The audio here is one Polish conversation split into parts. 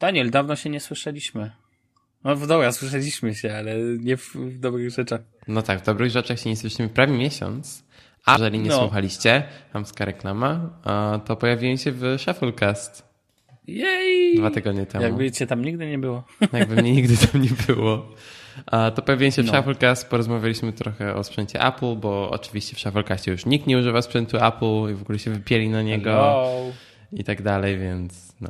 Daniel, dawno się nie słyszeliśmy. No w dobra, słyszeliśmy się, ale nie w, w dobrych rzeczach. No tak, w dobrych rzeczach się nie słyszeliśmy prawie miesiąc. A jeżeli nie No. słuchaliście, chamska reklama, to pojawiłem się w Shufflecast Jej! dwa tygodnie temu. Jakby cię tam nigdy nie było. Jakby mnie nigdy tam nie było. A, to pojawiłem się w No. Shufflecast, porozmawialiśmy trochę o sprzęcie Apple, bo oczywiście w Shufflecastie już nikt nie używa sprzętu Apple i w ogóle się wypieli na niego Hello. i tak dalej, więc no.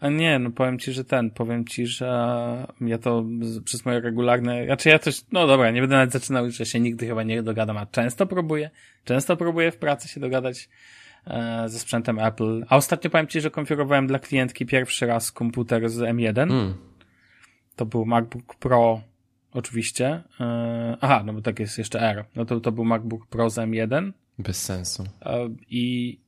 A nie, no powiem ci, że ten, powiem ci, że ja to przez moje regularne, znaczy ja też, no dobra, nie będę nawet zaczynał, że się nigdy chyba nie dogadam, a często próbuję, często próbuję w pracy się dogadać e, ze sprzętem Apple. A ostatnio powiem ci, że konfigurowałem dla klientki pierwszy raz komputer z M1. Mm. To był MacBook Pro, oczywiście. E, aha, no bo tak jest jeszcze R. No to, to był MacBook Pro z M1. Bez sensu. E, I,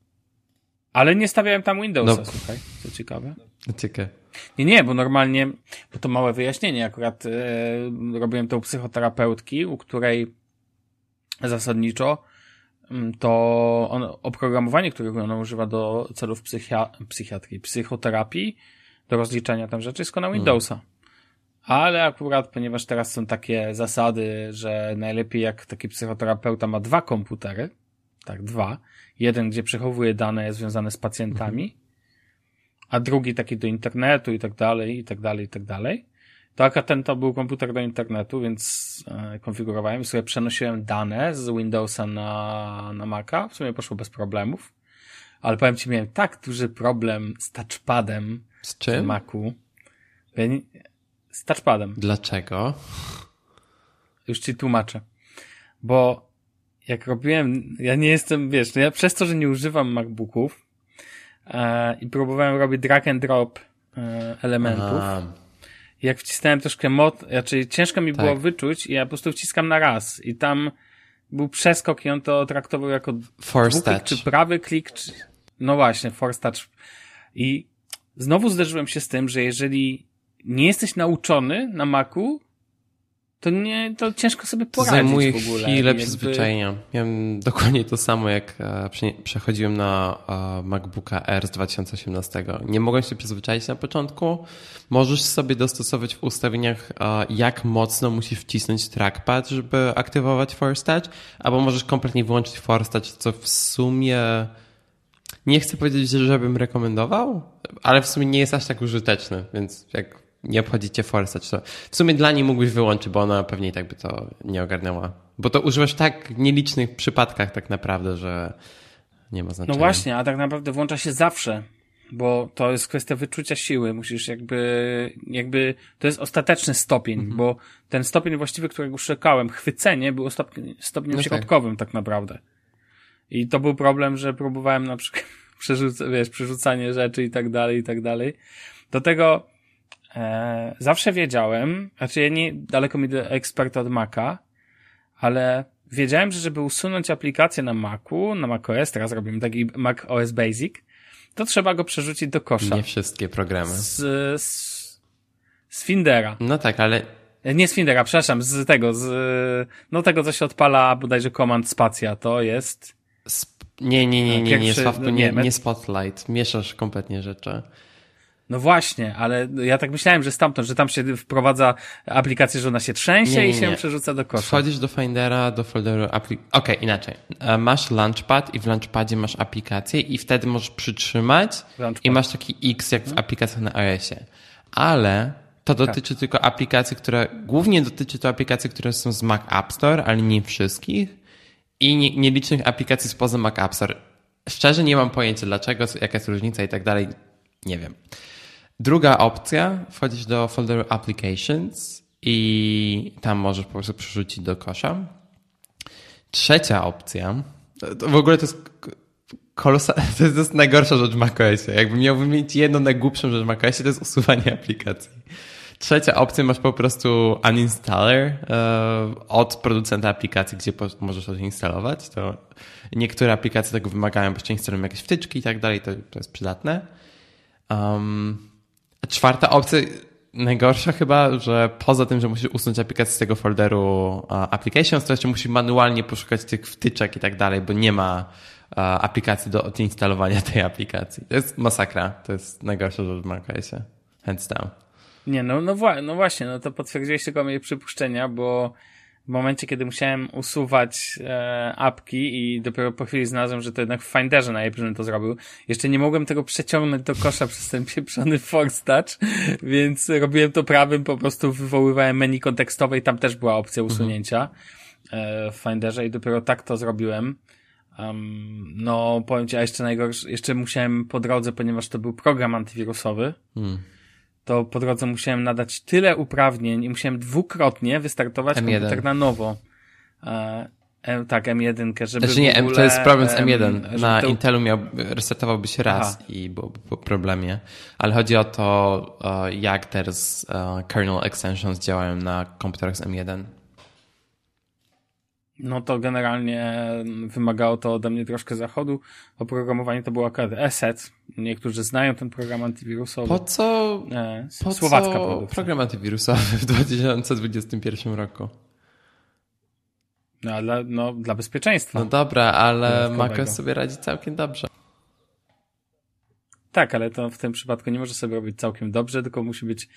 ale nie stawiałem tam Windowsa, No. słuchaj, co ciekawe. Ciekawe. Nie, nie, bo normalnie, bo to małe wyjaśnienie, akurat e, robiłem to u psychoterapeutki, u której zasadniczo mm, to on, oprogramowanie, którego ona używa do celów psychia, psychiatrii, psychoterapii, do rozliczania tam rzeczy, jest na Windowsa. Ale akurat, ponieważ teraz są takie zasady, że najlepiej jak taki psychoterapeuta ma dwa komputery, tak, dwa, jeden, gdzie przechowuje dane związane z pacjentami, a drugi taki do internetu i tak dalej, i tak dalej, i tak dalej. To akurat ten to był komputer do internetu, więc e, konfigurowałem sobie przenosiłem dane z Windowsa na, na Maca. W sumie poszło bez problemów. Ale powiem ci, miałem tak duży problem z touchpadem Z w czym? Macu. Ja nie, z touchpadem. Dlaczego? Już ci tłumaczę. Bo jak robiłem, ja nie jestem, wiesz, no ja przez to, że nie używam MacBooków i próbowałem robić drag and drop e, elementów, A, jak wcisnąłem troszkę mod, znaczy ciężko mi Tak. było wyczuć i ja po prostu wciskam na raz i tam był przeskok i on to traktował jako Force dwuklik, czy touch. prawy klik, czy... no właśnie, force touch. I znowu zderzyłem się z tym, że jeżeli nie jesteś nauczony na Macu, to nie, to ciężko sobie poradzić Zajmuje w ogóle. chwilę Jakby- przyzwyczajenia. Miałem dokładnie to samo, jak e, prze- przechodziłem na e, MacBooka R z 2018. Nie mogłem się przyzwyczaić na początku. Możesz sobie dostosować w ustawieniach, e, jak mocno musisz wcisnąć trackpad, żeby aktywować Force Touch, albo możesz kompletnie wyłączyć Force Touch, co w sumie nie chcę powiedzieć, że żebym rekomendował, ale w sumie nie jest aż tak użyteczny, więc jak nie obchodzi cię Touch, to w sumie dla niej mógłbyś wyłączyć, bo ona pewnie i tak by to nie ogarnęła. Bo to używasz w tak nielicznych przypadkach tak naprawdę, że nie ma znaczenia. No właśnie, a tak naprawdę włącza się zawsze, bo to jest kwestia wyczucia siły. Musisz jakby, jakby, to jest ostateczny stopień, Mhm. bo ten stopień właściwy, którego szukałem, chwycenie, był stopień, stopniem No tak. środkowym tak naprawdę. I to był problem, że próbowałem na przykład przerzuc wiesz, przerzucanie rzeczy i tak dalej, i tak dalej. Do tego e, zawsze wiedziałem, znaczy ja nie, daleko mi do eksperta od Maca, ale wiedziałem, że żeby usunąć aplikację na Macu, na macOS, teraz robimy taki Mac OS Basic, to trzeba go przerzucić do kosza. Nie wszystkie programy. Z, z, z Findera. No tak, ale E, Nie z Findera, przepraszam, z tego, z, no tego, co się odpala bodajże Command Spacja, to jest, sp- nie, nie, nie, nie, nie, Pierwszy- Sławku, no nie, nie, met- nie Spotlight. Mieszasz kompletnie rzeczy. No właśnie, ale ja tak myślałem, że stamtąd, że tam się wprowadza aplikację, że ona się trzęsie Nie, nie, i się nie. przerzuca do kosza. Wchodzisz do Findera, do folderu aplikacji. Okej, inaczej. E, Masz Launchpad i w Launchpadzie masz aplikację i wtedy możesz przytrzymać Launchpad. i masz taki X jak w aplikacjach na iOSie. Ale to dotyczy tylko aplikacji, które, głównie dotyczy to aplikacji, które są z Mac App Store, ale nie wszystkich i nie, nielicznych aplikacji spoza Mac App Store. Szczerze nie mam pojęcia dlaczego, jaka jest różnica i tak dalej. Nie wiem. Druga opcja, wchodzisz do folderu Applications i tam możesz po prostu przerzucić do kosza. Trzecia opcja, w ogóle to jest kolosa, to jest, najgorsza rzecz w macOSie. Jakbym miał wymienić jedną najgłupszą rzecz w macOSie, to jest usuwanie aplikacji. Trzecia opcja, masz po prostu uninstaller e, od producenta aplikacji, gdzie możesz to instalować. To niektóre aplikacje tego wymagają, bo jeszcze instalują jakieś wtyczki i tak dalej, to, to jest przydatne. Um, czwarta opcja, najgorsza chyba, że poza tym, że musisz usunąć aplikację z tego folderu applications, to jeszcze musisz manualnie poszukać tych wtyczek i tak dalej, bo nie ma aplikacji do odinstalowania tej aplikacji. To jest masakra. To jest najgorsza rzecz w macOSie. Hands down. Nie, no, no, no właśnie, no to potwierdziłeś tylko moje przypuszczenia, bo w momencie, kiedy musiałem usuwać e, apki i dopiero po chwili znalazłem, że to jednak w Finderze najlepiej, żebym to zrobił. Jeszcze nie mogłem tego przeciągnąć do kosza przez ten pieprzony Force Touch, więc robiłem to prawym, po prostu wywoływałem menu kontekstowe i tam też była opcja mhm. usunięcia e, w Finderze i dopiero tak to zrobiłem. Um, no, powiem ci, a jeszcze najgorsze, jeszcze musiałem po drodze, ponieważ to był program antywirusowy, hmm to po drodze musiałem nadać tyle uprawnień i musiałem dwukrotnie wystartować M1. komputer na nowo. E, M, tak, M1, żeby znaczy nie, ogóle, to jest problem z M1. Na to... Intelu miał, resetował się raz Aha. i byłoby po problemie. Ale chodzi o to, e, jak teraz e, kernel extensions działają na komputerach z M1 no to generalnie wymagało to ode mnie troszkę zachodu. Oprogramowanie to było akurat ESET. Niektórzy znają ten program antywirusowy. Po co, e, po słowacka co produkcja. program antywirusowy w 2021 roku? No, dla, no, dla bezpieczeństwa. No dobra, ale macOS sobie radzi całkiem dobrze. Tak, ale to w tym przypadku nie może sobie robić całkiem dobrze, tylko musi być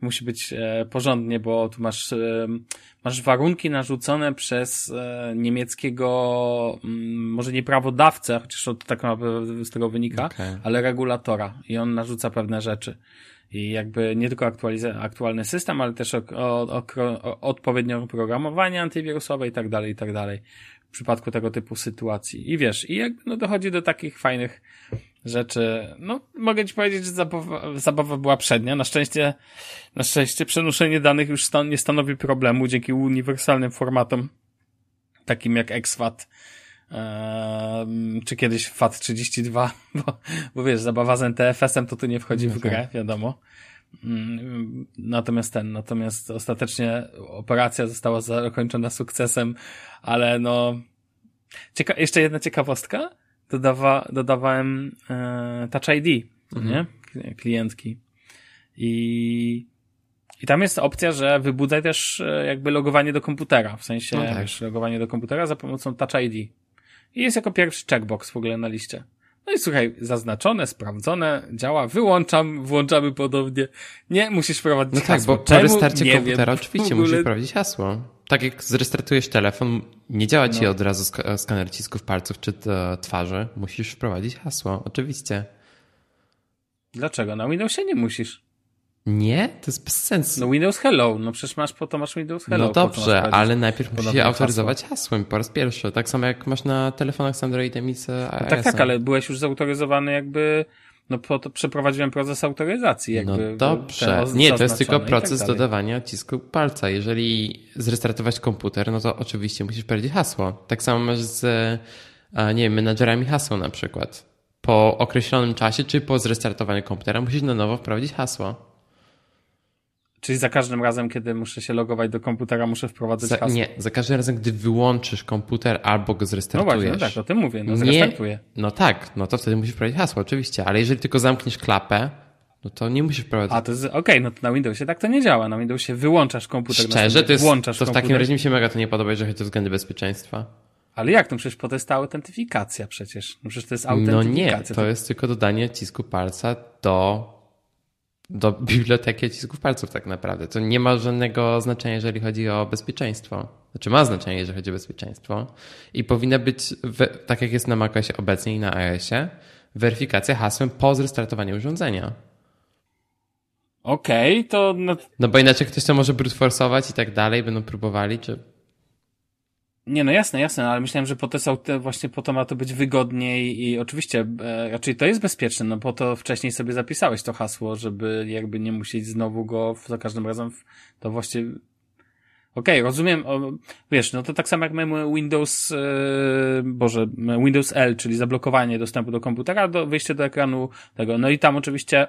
musi być e, porządnie, bo tu masz, e, masz warunki narzucone przez e, niemieckiego, mm, może nie prawodawcę, chociaż to tak naprawdę z tego wynika, okay. ale regulatora i on narzuca pewne rzeczy. I jakby nie tylko aktualny system, ale też o, o, o, odpowiednie oprogramowanie antywirusowe i tak dalej, i tak dalej. W przypadku tego typu sytuacji. I wiesz, i jakby no dochodzi do takich fajnych rzeczy. No, mogę ci powiedzieć, że zabawa, zabawa była przednia. Na szczęście, na szczęście przenoszenie danych już stan, nie stanowi problemu dzięki uniwersalnym formatom, takim jak XFAT, czy kiedyś FAT32, bo, bo wiesz, zabawa z NTFS-em to tu nie wchodzi w grę, wiadomo. Mm, natomiast ten, natomiast ostatecznie operacja została zakończona sukcesem, ale no, cieka jeszcze jedna ciekawostka dodawa, dodawałem e, Touch ID, mhm. nie? Klientki. I, I tam jest opcja, że wybudzaj też e, jakby logowanie do komputera, w sensie no tak. wiesz, logowanie do komputera za pomocą Touch ID. I jest jako pierwszy checkbox w ogóle na liście. No i słuchaj, zaznaczone, sprawdzone, działa, wyłączam, włączamy podobnie. Nie, musisz prowadzić no hasło. No tak, bo po restarcie komputera wiem, oczywiście musisz prowadzić hasło. Tak jak zrestartujesz telefon, nie działa ci no. od razu skaner cisków palców czy twarzy. Musisz wprowadzić hasło, oczywiście. Dlaczego? Na Windowsie nie musisz. Nie? To jest bez sensu. No Windows Hello, no przecież masz po to masz Windows Hello. No dobrze, ale najpierw musisz je autoryzować hasło. hasłem po raz pierwszy. Tak samo jak masz na telefonach z Androidem i z iOS. No tak, tak, ale byłeś już zautoryzowany jakby no po to przeprowadziłem proces autoryzacji. Jakby no dobrze. Nie, to jest tylko tak proces tak dodawania odcisku palca. Jeżeli zrestartować komputer, no to oczywiście musisz powiedzieć hasło. Tak samo masz z, nie wiem, menadżerami hasło na przykład. Po określonym czasie, czy po zrestartowaniu komputera musisz na nowo wprowadzić hasło. Czyli za każdym razem, kiedy muszę się logować do komputera, muszę wprowadzać za, hasło? Nie, za każdym razem, gdy wyłączysz komputer albo go zrestartujesz. No właśnie, no tak, o tym mówię, no zrestartuję. Nie, no tak, no to wtedy musisz wprowadzić hasło, oczywiście, ale jeżeli tylko zamkniesz klapę, no to nie musisz wprowadzić. A to jest, okej, okay, no to na Windowsie tak to nie działa. Na Windowsie wyłączasz komputer. Szczerze, to jest, włączasz to w takim razie mi się mega to nie podoba, jeżeli chodzi o względy bezpieczeństwa. Ale jak? No przecież po to jest ta autentyfikacja przecież. No przecież to jest autentyfikacja. No nie, to jest tylko dodanie cisku palca do do biblioteki odcisków palców tak naprawdę. To nie ma żadnego znaczenia, jeżeli chodzi o bezpieczeństwo. Znaczy ma znaczenie, jeżeli chodzi o bezpieczeństwo i powinna być, tak jak jest na macOSie obecnie i na iOSie, weryfikacja hasłem po zrestartowaniu urządzenia. Okej, okay, to... No... bo inaczej ktoś to może brute forceować i tak dalej, będą próbowali, czy nie, no jasne, jasne, ale myślałem, że po to są te, właśnie po to ma to być wygodniej i oczywiście, e, to jest bezpieczne, no po to wcześniej sobie zapisałeś to hasło, żeby jakby nie musieć znowu go za każdym razem w, to właśnie Okej, okay, rozumiem, o, wiesz, no to tak samo jak mamy Windows, e, Boże, Windows L, czyli zablokowanie dostępu do komputera, do wyjście do ekranu tego, no i tam oczywiście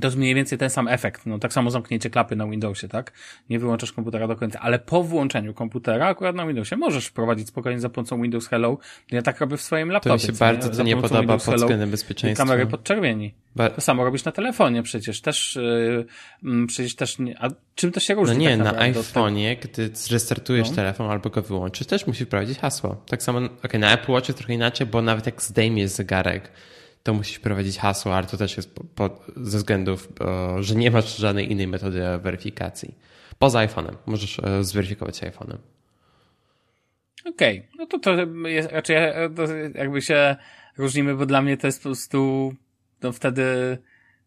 to jest mniej więcej ten sam efekt. No tak samo zamknięcie klapy na Windowsie, tak? Nie wyłączasz komputera do końca, ale po włączeniu komputera akurat na Windowsie możesz wprowadzić spokojnie za pomocą Windows Hello. Ja tak robię w swoim laptopie. To mi się bardzo to nie podoba Windows pod względem bezpieczeństwa. Kamery podczerwieni. Ba to samo robisz na telefonie przecież. Też, yy, przecież też nie, a czym to się różni? No nie, tak na iPhone'ie, gdy zrestartujesz no. telefon albo go wyłączysz, też musisz wprowadzić hasło. Tak samo, okej, okay, na Apple Watch jest trochę inaczej, bo nawet jak zdejmiesz zegarek, to musisz prowadzić hasło, ale to też jest po, po, ze względów, że nie masz żadnej innej metody weryfikacji. Poza iPhone'em. Możesz e, zweryfikować iPhone'em. Okej, okay. no to to jest raczej e, to jakby się różnimy, bo dla mnie to jest po prostu no wtedy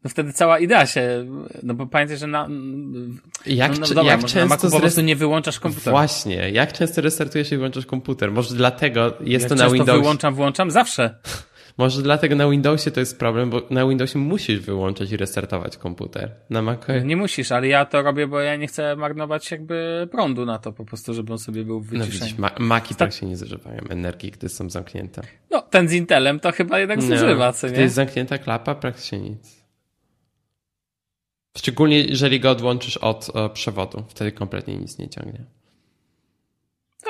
no wtedy cała idea się, no bo pamiętaj, że na, jak, no, no, dobra, jak często na po prostu nie wyłączasz komputera. Właśnie, jak często restartujesz i wyłączasz komputer? Może dlatego jest jak to na Windowsie. wyłączam, włączam zawsze. Może dlatego na Windowsie to jest problem, bo na Windowsie musisz wyłączyć i restartować komputer. Na Macu... Nie musisz, ale ja to robię, bo ja nie chcę marnować jakby prądu na to po prostu, żeby on sobie był w No widzisz, ma Maki tak się nie zużywają energii, gdy są zamknięte. No, ten z Intelem to chyba jednak no, zużywa, co nie? Gdy jest zamknięta klapa, praktycznie nic. Szczególnie jeżeli go odłączysz od o, przewodu, wtedy kompletnie nic nie ciągnie.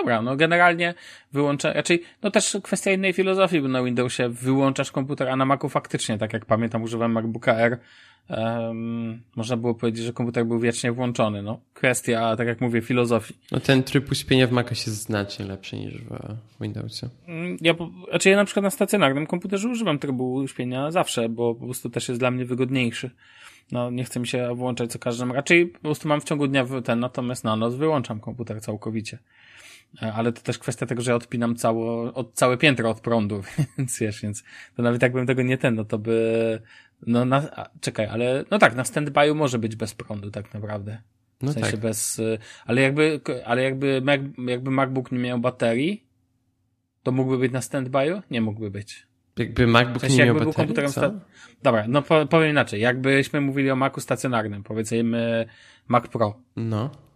Dobra, no generalnie wyłącza, raczej, no też kwestia innej filozofii, bo na Windowsie wyłączasz komputer, a na Macu faktycznie, tak jak pamiętam, używam MacBooka R, um, można było powiedzieć, że komputer był wiecznie włączony, no. Kwestia, tak jak mówię, filozofii. No ten tryb uśpienia w Macu jest znacznie lepszy niż w Windowsie. Mm, ja, znaczy ja na przykład na stacjonarnym komputerze używam trybu uśpienia zawsze, bo po prostu też jest dla mnie wygodniejszy. No, nie chcę mi się włączać co każdym. Raczej po prostu mam w ciągu dnia ten, natomiast na noc wyłączam komputer całkowicie. E, ale to też kwestia tego, że odpinam cało, od, całe piętro od prądu, więc wiesz, więc to nawet jakbym tego nie ten, no to by, no na, a, czekaj, ale, no tak, na standby'u może być bez prądu tak naprawdę. W no sensie tak. bez, y, ale jakby, ale jakby, jakby MacBook nie miał baterii, to mógłby być na standby'u? Nie mógłby być. Jakby MacBook w sensie, nie miał baterii, komputerem co? Dobra, no powiem inaczej. Jakbyśmy mówili o Macu stacjonarnym, powiedzmy Mac Pro. No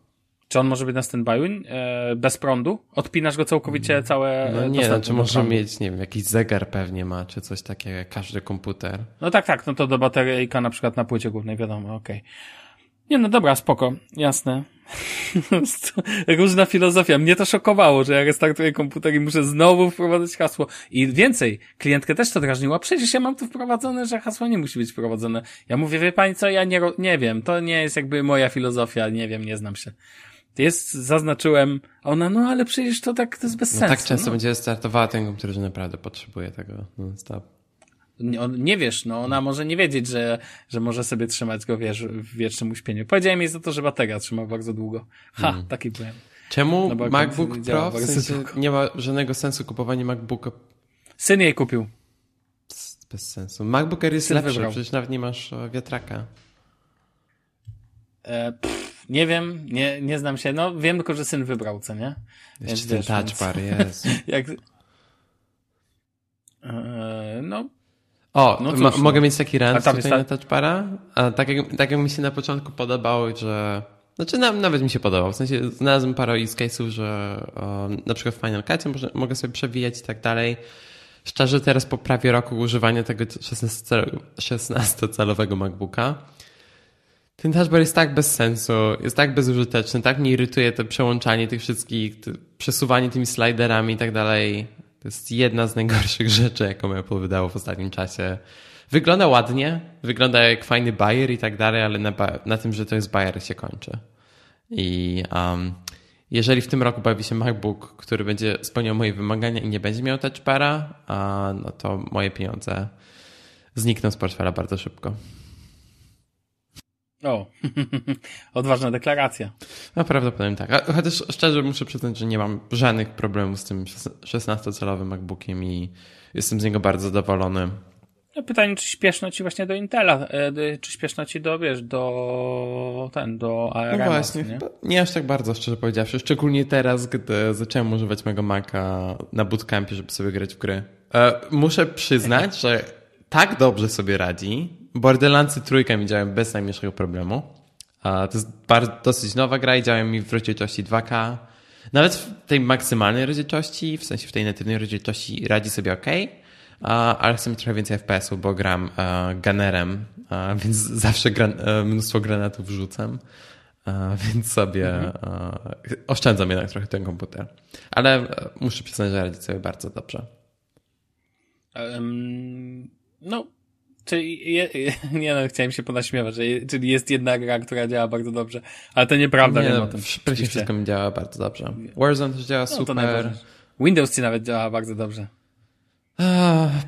czy on może być na standby e, bez prądu? Odpinasz go całkowicie mm. całe. No nie, znaczy może mieć, nie wiem, jakiś zegar pewnie ma, czy coś takiego, jak każdy komputer. No tak, tak, no to do bateryjka na przykład na płycie głównej, wiadomo, okej. Okay. Nie, no dobra, spoko, jasne. Różna filozofia. Mnie to szokowało, że ja restartuję komputer i muszę znowu wprowadzać hasło. I więcej, klientkę też to drażniło. Przecież ja mam tu wprowadzone, że hasło nie musi być wprowadzone. Ja mówię, wie pani co, ja nie, nie wiem, to nie jest jakby moja filozofia, nie wiem, nie znam się. Jest, zaznaczyłem, a ona, no ale przecież to tak, to jest bez no sensu. Tak często no. będzie startowała ten komputer, że naprawdę potrzebuje tego non-stop. Nie, on, nie wiesz, no ona może nie wiedzieć, że, że może sobie trzymać go wiesz, w wiecznym uśpieniu. Powiedziałem jej za to, że bateria trzyma bardzo długo. Ha, hmm. taki byłem. Czemu no, MacBook Pro? W sensie nie ma żadnego sensu kupowanie MacBooka. Syn jej kupił. Bez sensu. MacBook Air jest Syn lepszy, wybrał. przecież nawet nie masz e, wiatraka. E, pff nie wiem, nie, nie znam się. No wiem tylko, że syn wybrał, co nie? Jeszcze ten touch bar jest. jak... Eee, no. O, no cóż, mogę no. mieć taki rant tutaj ta... na touch? A tak jak, tak jak mi się na początku podobało, że znaczy na, nawet mi się podobał. W sensie znalazłem parę use case'ów, że um, na przykład w Final Cutie może, mogę sobie przewijać i tak dalej. Szczerze teraz po prawie roku używania tego 16-calowego MacBooka ten touchbar jest tak bez sensu, jest tak bezużyteczny, tak mnie irytuje to przełączanie tych wszystkich, przesuwanie tymi sliderami i tak dalej. To jest jedna z najgorszych rzeczy, jaką Apple wydało w ostatnim czasie. Wygląda ładnie, wygląda jak fajny buyer i tak dalej, ale na, na tym, że to jest buyer się kończy. I um, jeżeli w tym roku bawi się MacBook, który będzie spełniał moje wymagania i nie będzie miał touchbara, no to moje pieniądze znikną z portfela bardzo szybko. O, odważna deklaracja. No prawdopodobnie tak. Chociaż szczerze muszę przyznać, że nie mam żadnych problemów z tym 16-calowym MacBookiem i jestem z niego bardzo zadowolony. No pytanie, czy śpieszno ci właśnie do Intela, e, czy śpieszno ci do, wiesz, do ten, do ARM. No właśnie, nie? nie aż tak bardzo, szczerze powiedziawszy. Szczególnie teraz, gdy zacząłem używać mego Maca na bootcampie, żeby sobie grać w gry. E, muszę przyznać, że tak dobrze sobie radzi, Borderlandsy trójka mi działają bez najmniejszego problemu. To jest bardzo, dosyć nowa gra i działają mi w rozdzielczości 2K. Nawet w tej maksymalnej rozdzielczości, w sensie w tej natywnej rozdzielczości radzi sobie ok, ale chcę mieć trochę więcej FPS-u, bo gram gunnerem, więc zawsze gran mnóstwo granatów rzucam. Więc sobie mhm. oszczędzam jednak trochę ten komputer. Ale muszę przyznać, że radzi sobie bardzo dobrze. No, Czyli, je, nie no, chciałem się ponaśmiewać, że, czyli jest jedna gra, która działa bardzo dobrze, ale to nieprawda, nie, wiem o tym. Praktycznie wszystko mi działa bardzo dobrze. Warzone też działa no, super. Windows ci nawet działa bardzo dobrze.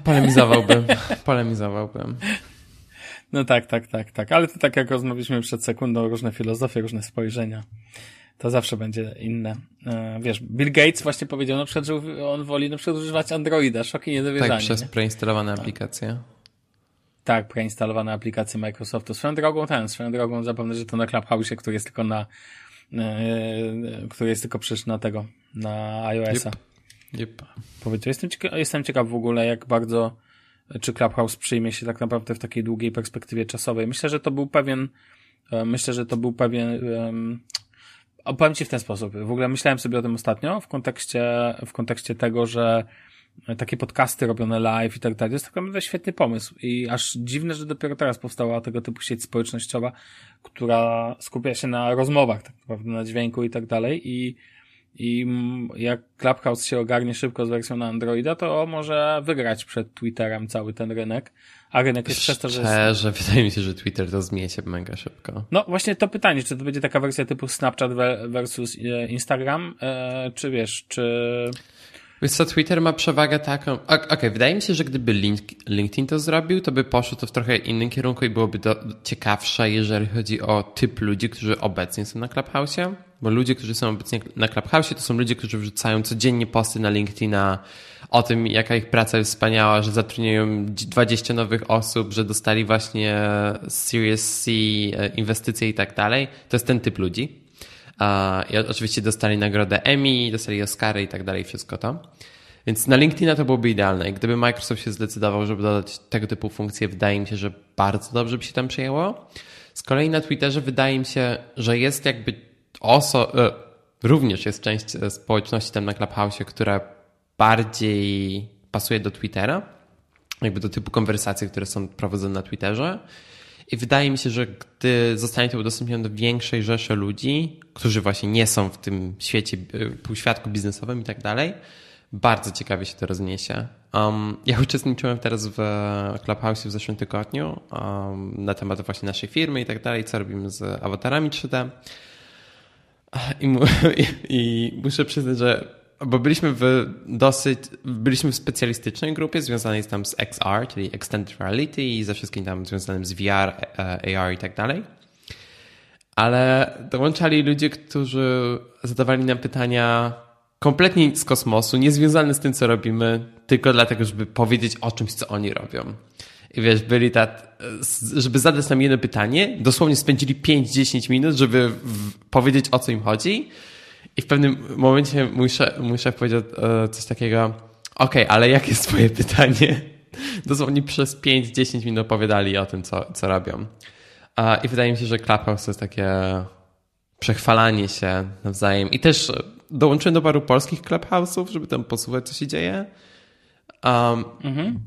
polemizowałbym, polemizowałbym. No tak, tak, tak, tak, ale to tak jak rozmawialiśmy przed sekundą, różne filozofie, różne spojrzenia, to zawsze będzie inne. E, wiesz, Bill Gates właśnie powiedział na przykład, że on woli na przykład używać Androida, szoki niedowierzanie. Tak, przez nie? preinstalowane aplikacje. Tak, preinstalowane aplikacje Microsoftu. Swoją drogą ten, swoją drogą zapewne, że to na Clubhouse, który jest tylko na, yy, który jest tylko przecież na tego, na iOS-a. Yep. yep. Jestem, ciekaw, jestem ciekaw w ogóle, jak bardzo, czy Clubhouse przyjmie się tak naprawdę w takiej długiej perspektywie czasowej. Myślę, że to był pewien, myślę, że to był pewien, um, opowiem Ci w ten sposób. W ogóle myślałem sobie o tym ostatnio w kontekście, w kontekście tego, że takie podcasty robione live i tak dalej. To jest tak naprawdę świetny pomysł i aż dziwne, że dopiero teraz powstała tego typu sieć społecznościowa, która skupia się na rozmowach, tak naprawdę na dźwięku i tak dalej i i jak Clubhouse się ogarnie szybko z wersją na Androida, to może wygrać przed Twitterem cały ten rynek. A rynek jest przez to, że. Szczerze, wydaje mi się, że Twitter to zmieni się mega szybko. No właśnie to pytanie, czy to będzie taka wersja typu Snapchat versus e, Instagram, e, czy wiesz, czy. Wiesz co, Twitter ma przewagę taką... Okej, okay, wydaje mi się, że gdyby LinkedIn to zrobił, to by poszło to w trochę innym kierunku i byłoby to ciekawsze, jeżeli chodzi o typ ludzi, którzy obecnie są na Clubhouse'ie. Bo ludzie, którzy są obecnie na Clubhouse'ie, to są ludzie, którzy wrzucają codziennie posty na LinkedIna o tym, jaka ich praca jest wspaniała, że zatrudniają 20 nowych osób, że dostali właśnie Series C e, inwestycje i tak dalej. To jest ten typ ludzi. I oczywiście dostali nagrodę Emmy, dostali Oscary i tak dalej, wszystko to. Więc na LinkedIna to byłoby idealne. I gdyby Microsoft się zdecydował, żeby dodać tego typu funkcje, wydaje mi się, że bardzo dobrze by się tam przyjęło. Z kolei na Twitterze wydaje mi się, że jest jakby oso... E, również jest część społeczności tam na Clubhouse, która bardziej pasuje do Twittera, jakby do typu konwersacji, które są prowadzone na Twitterze. I wydaje mi się, że gdy zostanie to udostępnione do większej rzeszy ludzi, którzy właśnie nie są w tym świecie, y, półświadku biznesowym i tak dalej, bardzo ciekawie się to rozniesie. Um, ja uczestniczyłem teraz w Clubhouse w zeszłym tygodniu um, na temat właśnie naszej firmy i tak dalej, co robimy z awatarami 3D. I, mu, i, i muszę przyznać, że bo byliśmy w dosyć, byliśmy w specjalistycznej grupie związanej tam z XR, czyli Extended Reality i ze wszystkim tam związanym z VR, e, AR i tak dalej. Ale dołączali ludzie, którzy zadawali nam pytania kompletnie z kosmosu, niezwiązane z tym, co robimy, tylko dlatego, żeby powiedzieć o czymś, co oni robią. I wiesz, byli tak, żeby zadać nam jedno pytanie, dosłownie spędzili 5-10 minut, żeby powiedzieć o co im chodzi i w pewnym momencie mój szef, mój szef powiedział e, coś takiego, okej, okay, ale jakie jest twoje pytanie? Dosłownie przez 5-10 minut opowiadali o tym, co, co robią. I wydaje mi się, że Clubhouse to jest takie przechwalanie się nawzajem. I też dołączyłem do paru polskich Clubhouse'ów, żeby tam posłuchać, co się dzieje. Um, mhm.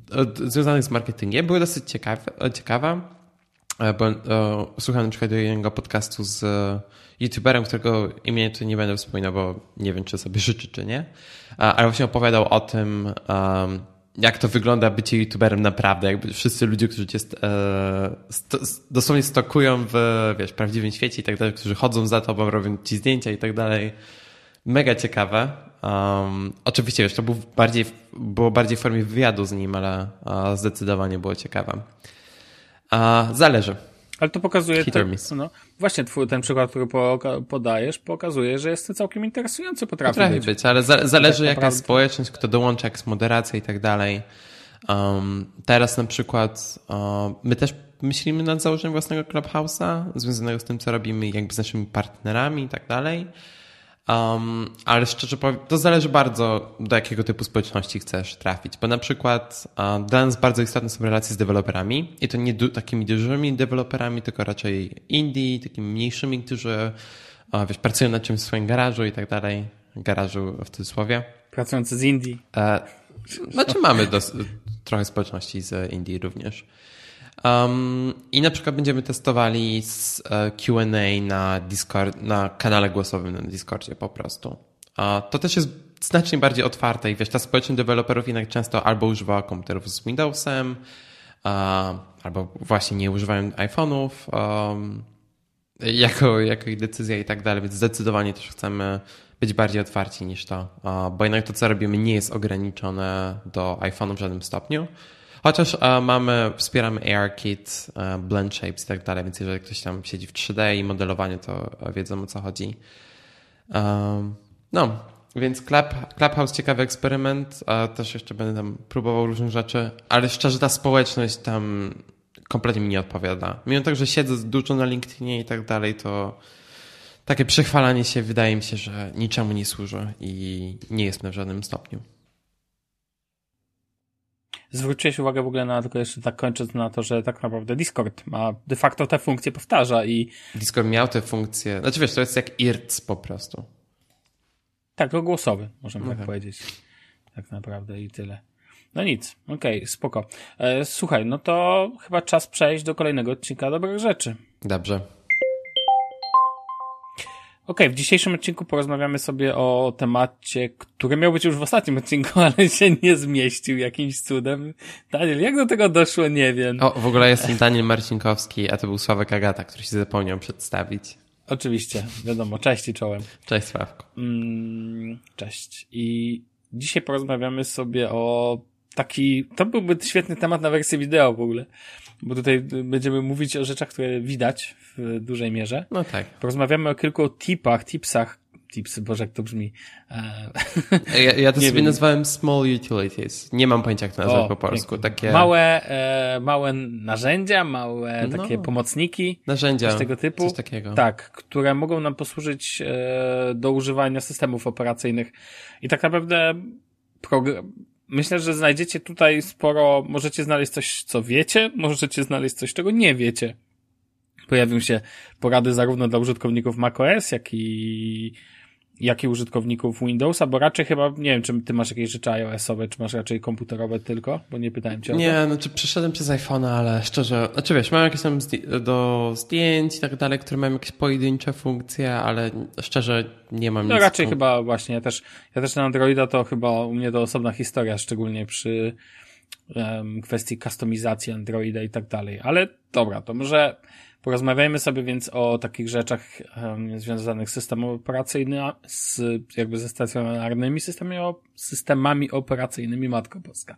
Związanych z marketingiem. Były dosyć ciekawe, ciekawe bo e, słuchałem na przykład jednego podcastu z youtuberem, którego imienia tu nie będę wspominał, bo nie wiem, czy sobie życzy, czy nie, ale właśnie opowiadał o tym, jak to wygląda bycie youtuberem naprawdę, jakby wszyscy ludzie, którzy cię e, dosłownie stokują w wiesz, prawdziwym świecie i tak dalej, którzy chodzą za tobą, robią ci zdjęcia i tak dalej. Mega ciekawe. Um, oczywiście, wiesz, to był bardziej, było bardziej w formie wywiadu z nim, ale zdecydowanie było ciekawe. zależy. Ale to pokazuje, to, no, właśnie twój, ten przykład, który podajesz, pokazuje, że jest to całkiem interesujący, potrafi, potrafi być. być. ale za, zależy tak jaka jest społeczność, kto dołącza, jak jest moderacja i tak dalej. Um, teraz na przykład um, my też myślimy nad założeniem własnego Clubhouse'a, związanego z tym, co robimy jakby z naszymi partnerami i tak dalej. Um, ale szczerze powiem, to zależy bardzo, do jakiego typu społeczności chcesz trafić. Bo na przykład uh, dla nas bardzo istotne są relacje z deweloperami i to nie du takimi dużymi deweloperami, tylko raczej indie, takimi mniejszymi, którzy uh, wiesz, pracują nad czymś w swoim garażu i tak dalej. Garażu w cudzysłowie. Pracujący z indie. E, Znaczy mamy trochę społeczności z Indii również. Um, I na przykład będziemy testowali z e, Q&A na Discord, na kanale głosowym na Discordzie po prostu. To też jest znacznie bardziej otwarte i wiesz, ta społeczność deweloperów jednak często albo używa komputerów z Windowsem, albo właśnie nie używają iPhone'ów um, jako, jako ich decyzja i tak dalej, więc zdecydowanie też chcemy być bardziej otwarci niż to, bo jednak to, co robimy, nie jest ograniczone do iPhone'u w żadnym stopniu. Chociaż mamy, wspieramy ARKit, Blend Shapes i tak dalej, więc jeżeli ktoś tam siedzi w 3D i modelowanie, to wiedzą o co chodzi. No, więc Club, Clubhouse ciekawy eksperyment, a też jeszcze będę tam próbował różnych rzeczy, ale szczerze ta społeczność tam kompletnie mi nie odpowiada. Mimo tego, że siedzę dużo na LinkedInie i tak dalej, to takie przechwalanie się wydaje mi się, że niczemu nie służy i nie jest w żadnym stopniu. Zwróciłeś uwagę w ogóle na, tylko jeszcze tak kończąc, na to, że tak naprawdę Discord ma de facto te funkcje powtarza i... Discord miał te funkcje, znaczy wiesz, to jest jak IRC po prostu. Tak, to głosowy, możemy okay. tak powiedzieć. Tak naprawdę i tyle. No nic, okej, okay, spoko. E, słuchaj, no to chyba czas przejść do kolejnego odcinka dobrych rzeczy. Dobrze. Okej, okay, w dzisiejszym odcinku porozmawiamy sobie o temacie, który miał być już w ostatnim odcinku, ale się nie zmieścił jakimś cudem. Daniel, jak do tego doszło, nie wiem. O, w ogóle jestem Daniel Marcinkowski, a to był Sławek Agata, który się zapomniał przedstawić. Oczywiście, wiadomo, cześć i czołem. Cześć Sławku. Mm, cześć. I dzisiaj porozmawiamy sobie o taki, to byłby świetny temat na wersję wideo w ogóle, bo tutaj będziemy mówić o rzeczach, które widać w dużej mierze. No tak. Porozmawiamy o kilku tipach, tipsach, tipsy, boże jak to brzmi. E, ja, ja to sobie wiem. nazwałem small utilities. Nie mam pojęcia jak to nazwać o, po polsku. Takie... Małe, e, małe narzędzia, małe no, takie pomocniki. Narzędzia. Coś tego typu. Coś takiego. Tak, które mogą nam posłużyć e, do używania systemów operacyjnych. I tak naprawdę program, myślę, że znajdziecie tutaj sporo, możecie znaleźć coś, co wiecie, możecie znaleźć coś, czego nie wiecie. Pojawią się porady zarówno dla użytkowników macOS, jak i jak i użytkowników Windowsa, bo raczej chyba, nie wiem, czy ty masz jakieś rzeczy iOS-owe, czy masz raczej komputerowe tylko, bo nie pytałem cię o to. Nie, znaczy przeszedłem przez iPhone'a, ale szczerze, znaczy wiesz, mam jakieś tam do zdjęć i tak dalej, które mają jakieś pojedyncze funkcje, ale szczerze nie mam no, nic. No raczej chyba właśnie, ja też, ja też na Androida to chyba u mnie to osobna historia, szczególnie przy um, kwestii kustomizacji Androida i tak dalej, ale dobra, to może Porozmawiajmy sobie więc o takich rzeczach um, związanych z systemem operacyjnym, z, jakby ze stacjonarnymi systemami, systemami operacyjnymi Matko Polska.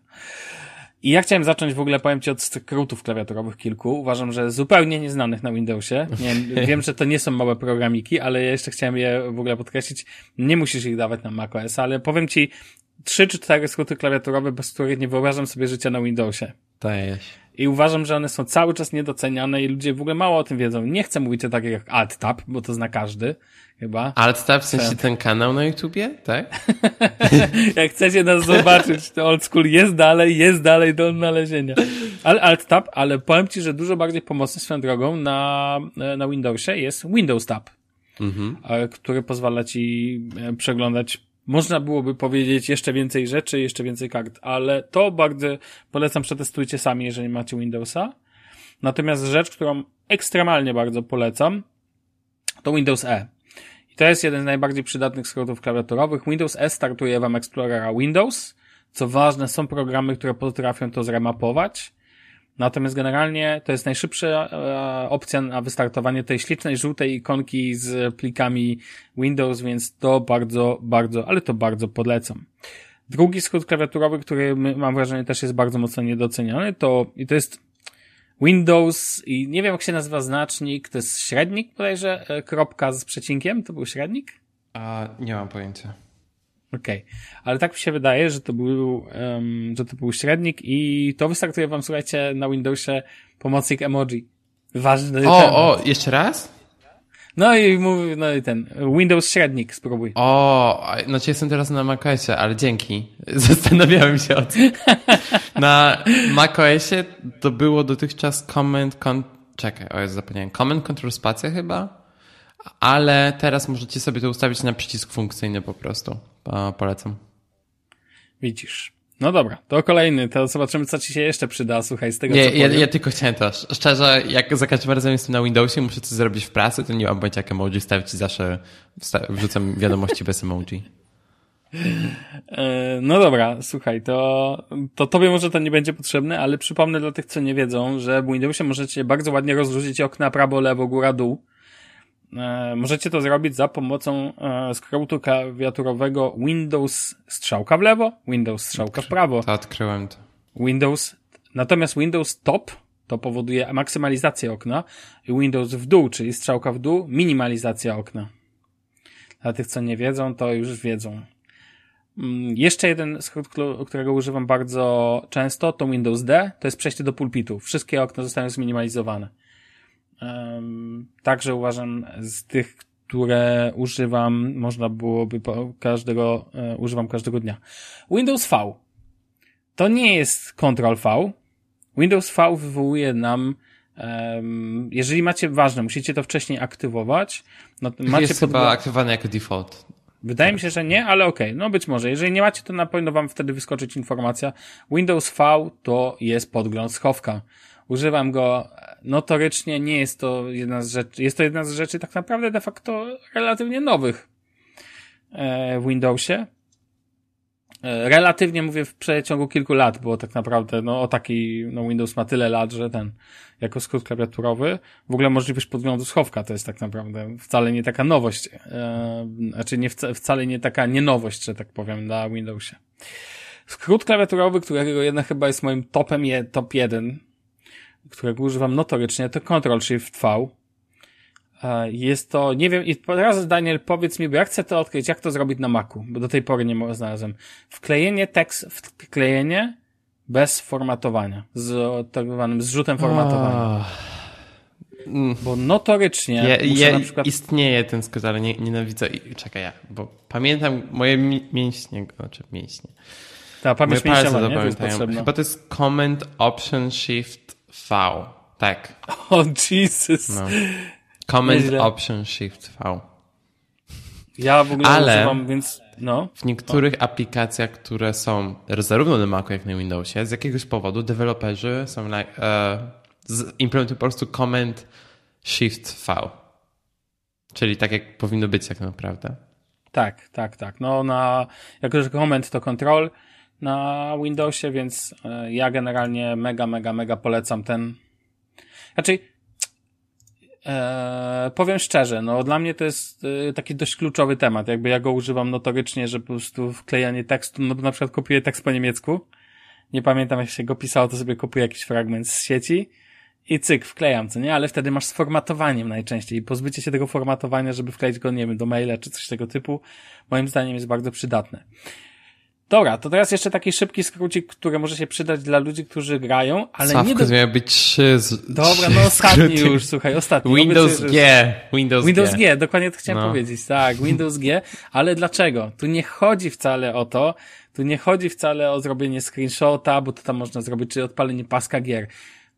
I ja chciałem zacząć w ogóle, powiem Ci, od skrótów klawiaturowych kilku. Uważam, że zupełnie nieznanych na Windowsie. Nie, wiem, że to nie są małe programiki, ale ja jeszcze chciałem je w ogóle podkreślić. Nie musisz ich dawać na macOS, ale powiem Ci trzy czy cztery skróty klawiaturowe, bez których nie wyobrażam sobie życia na Windowsie. I uważam, że one są cały czas niedoceniane i ludzie w ogóle mało o tym wiedzą. Nie chcę mówić o takich jak Alt-Tab, bo to zna każdy, chyba. Alt-Tab, w sensie ten kanał na YouTubie, tak? jak chcecie nas zobaczyć, to Old School jest dalej, jest dalej do odnalezienia. Ale Alt-Tab, ale powiem Ci, że dużo bardziej pomocny swoją drogą na, na Windowsie jest Windows Tab, mhm. który pozwala Ci e, przeglądać można byłoby powiedzieć jeszcze więcej rzeczy, jeszcze więcej kart, ale to bardzo polecam, przetestujcie sami, jeżeli macie Windowsa. Natomiast rzecz, którą ekstremalnie bardzo polecam, to Windows E. I to jest jeden z najbardziej przydatnych skrótów klawiaturowych. Windows E startuje wam Explorera Windows. Co ważne, są programy, które potrafią to zremapować. Natomiast generalnie to jest najszybsza e, opcja na wystartowanie tej ślicznej żółtej ikonki z plikami Windows, więc to bardzo, bardzo, ale to bardzo polecam. Drugi skrót klawiaturowy, który mam wrażenie też jest bardzo mocno niedoceniany, to i to jest Windows i nie wiem jak się nazywa znacznik, to jest średnik bodajże, e, kropka z przecinkiem, to był średnik? A, nie mam pojęcia. Okej, okay. ale tak mi się wydaje, że to był, um, że to był średnik i to wystartuje wam, słuchajcie, na Windowsie pomocnik emoji. Ważny O, temat. o, jeszcze raz? No i mówię, no i ten, Windows średnik spróbuj. O, znaczy jestem teraz na macOSie, ale dzięki. Zastanawiałem się o tym. Na macOSie to było dotychczas comment, con... czekaj, o jest zapomniałem, comment control spacja chyba? Ale teraz możecie sobie to ustawić na przycisk funkcyjny po prostu. Polecam. Widzisz. No dobra, to kolejny, to zobaczymy, co ci się jeszcze przyda, słuchaj, z tego, nie, co ja, ja tylko chciałem to, szczerze, jak za każdym razem jestem na Windowsie, muszę coś zrobić w pracy, to nie mam pojęcia, jak emoji stawić i zawsze wrzucam wiadomości bez emoji. E, no dobra, słuchaj, to, to tobie może to nie będzie potrzebne, ale przypomnę dla tych, co nie wiedzą, że w Windowsie możecie bardzo ładnie rozrzucić okna prawo, lewo, góra, dół. E, możecie to zrobić za pomocą e, skrótu klawiaturowego Windows strzałka w lewo, Windows strzałka w prawo. To odkryłem to. Windows, natomiast Windows top to powoduje maksymalizację okna i Windows w dół, czyli strzałka w dół, minimalizacja okna. Dla tych, co nie wiedzą, to już wiedzą. Mm, jeszcze jeden skrót, którego używam bardzo często, to Windows D, to jest przejście do pulpitu. Wszystkie okna zostają zminimalizowane. Także uważam z tych, które używam, można byłoby każdego, e, używam każdego dnia. Windows V. To nie jest Ctrl V. Windows V wywołuje nam jeżeli macie, ważne, musicie to wcześniej aktywować. No, macie jest pod... chyba aktywowany jako default. Wydaje mi się, że nie, ale okej, okay. no być może. Jeżeli nie macie, to na pewno wam wtedy wyskoczyć informacja. Windows V to jest podgląd schowka. Używam go notorycznie, nie jest to jedna z rzeczy, jest to jedna z rzeczy tak naprawdę de facto relatywnie nowych e, w Windowsie. E, relatywnie mówię w przeciągu kilku lat, bo tak naprawdę no o taki, no Windows ma tyle lat, że ten, jako skrót klawiaturowy, w ogóle możliwość podglądu schowka to jest tak naprawdę wcale nie taka nowość, e, znaczy nie wcale nie taka nienowość, że tak powiem, na Windowsie. Skrót klawiaturowy, którego jednak chyba jest moim topem, je, top 1, którego używam notorycznie, to Ctrl Shift V. E, jest to, nie wiem, i teraz Daniel powiedz mi, bo ja chcę to odkryć, jak to zrobić na Macu, bo do tej pory nie znalazłem. Wklejenie tekst, wklejenie bez formatowania, z tak zwanym zrzutem formatowania. Oh. Bo notorycznie ja, ja, na przykład... Istnieje ten skrót, ale nie, nienawidzę. Czekaj, ja, bo pamiętam moje mięśnie, znaczy mięśnie. Ta pamięć mięśniowa, nie? To jest Chyba to jest Command Option Shift V. Tak. O, oh, Jesus. No. Command Nieźle. Option Shift V. Ja w ogóle Ale używam, więc no. W niektórych o. aplikacjach, które są zarówno na Macu, jak na Windowsie, z jakiegoś powodu deweloperzy są like, uh, implementują po prostu Command Shift V. Czyli tak jak powinno być tak naprawdę. Tak, tak, tak. No na, jako że Command to Control na Windowsie, więc e, ja generalnie mega, mega, mega polecam ten. Znaczy, e, powiem szczerze, no dla mnie to jest e, taki dość kluczowy temat. Jakby ja go używam notorycznie, że po prostu wklejanie tekstu, no na przykład kopiuję tekst po niemiecku. Nie pamiętam jak się go pisało, to sobie kopuję jakiś fragment z sieci i cyk, wklejam, co nie? Ale wtedy masz z formatowaniem najczęściej. I pozbycie się tego formatowania, żeby wkleić go, nie wiem, do maila czy coś tego typu, moim zdaniem jest bardzo przydatne. Dobra, to teraz jeszcze taki szybki skrócik, który może się przydać dla ludzi, którzy grają, ale Sawko nie do... miał być z... Dobra, no ostatni już, słuchaj, ostatni. Windows G. Windows, Windows G. G. dokładnie to chciałem no. powiedzieć, tak, Windows G, ale dlaczego? Tu nie chodzi wcale o to, tu nie chodzi wcale o zrobienie screenshota, bo to tam można zrobić, czy odpalenie paska gier.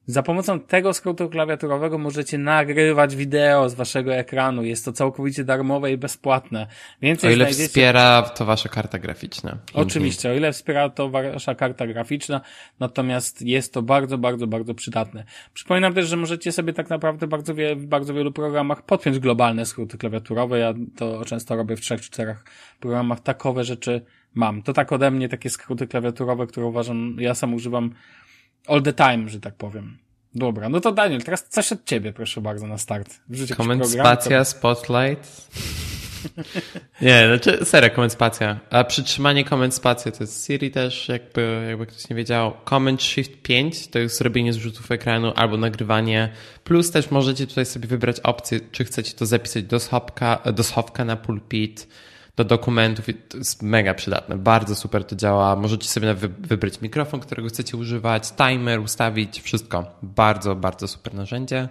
Za pomocą tego skrótu klawiaturowego możecie nagrywać wideo z waszego ekranu. Jest to całkowicie darmowe i bezpłatne. Więcej o ile znajdziecie... wspiera to wasza karta graficzna. Oczywiście, o ile wspiera to wasza karta graficzna, natomiast jest to bardzo, bardzo, bardzo przydatne. Przypominam też, że możecie sobie tak naprawdę bardzo wie, w bardzo wielu programach podpiąć globalne skróty klawiaturowe. Ja to często robię w trzech, czterech programach. Takowe rzeczy mam. To tak ode mnie takie skróty klawiaturowe, które uważam, ja sam używam all the time, że tak powiem. Dobra, no to Daniel, teraz coś od ciebie, proszę bardzo, na start. Wrzuć Comment spacja, to... spotlight. nie, znaczy serio, comment spacja. A przytrzymanie comment spacja to jest Siri też, jakby, jakby ktoś nie wiedział. Comment shift 5 to jest robienie zrzutów ekranu albo nagrywanie. Plus też możecie tutaj sobie wybrać opcję, czy chcecie to zapisać do schowka, do schowka na pulpit do dokumentów. To jest mega przydatne. Bardzo super to działa. Możecie sobie wybrać mikrofon, którego chcecie używać, timer ustawić, wszystko. Bardzo, bardzo super narzędzie.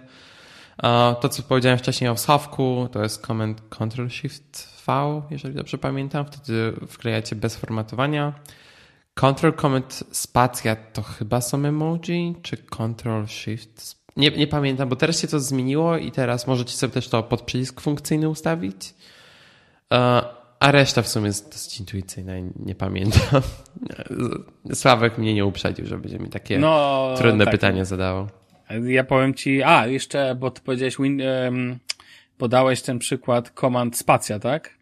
To, co powiedziałem wcześniej o schowku, to jest Command Control Shift V, jeżeli dobrze pamiętam. Wtedy wklejacie bez formatowania. Control Command Spacja to chyba są emoji, czy Control Shift? Nie, nie pamiętam, bo teraz się to zmieniło i teraz możecie sobie też to pod przycisk funkcyjny ustawić A reszta w sumie jest dosyć intuicyjna nie pamiętam. Sławek mnie nie uprzedził, że będzie mi takie no, trudne tak. pytanie zadało. Ja powiem ci, a jeszcze, bo ty powiedziałeś, win, um, podałeś ten przykład komand spacja, tak?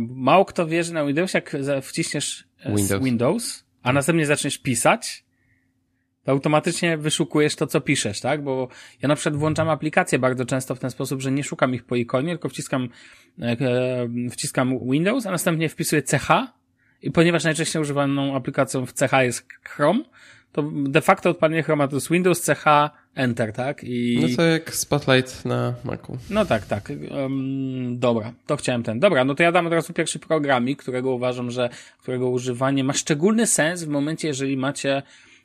Mało kto wie, że na Windows jak wciśniesz e, Windows, Windows a następnie zaczniesz pisać, to automatycznie wyszukujesz to, co piszesz, tak? Bo ja na przykład włączam aplikacje bardzo często w ten sposób, że nie szukam ich po ikonie, tylko wciskam, e, wciskam Windows, a następnie wpisuję CH i ponieważ najczęściej używaną aplikacją w CH jest Chrome, to de facto odpalenie Chroma to jest Windows, CH, Enter, tak? I... No to jak Spotlight na Macu. No tak, tak. Um, dobra, to chciałem ten. Dobra, no to ja dam od razu pierwszy programik, którego uważam, że którego używanie ma szczególny sens w momencie, jeżeli macie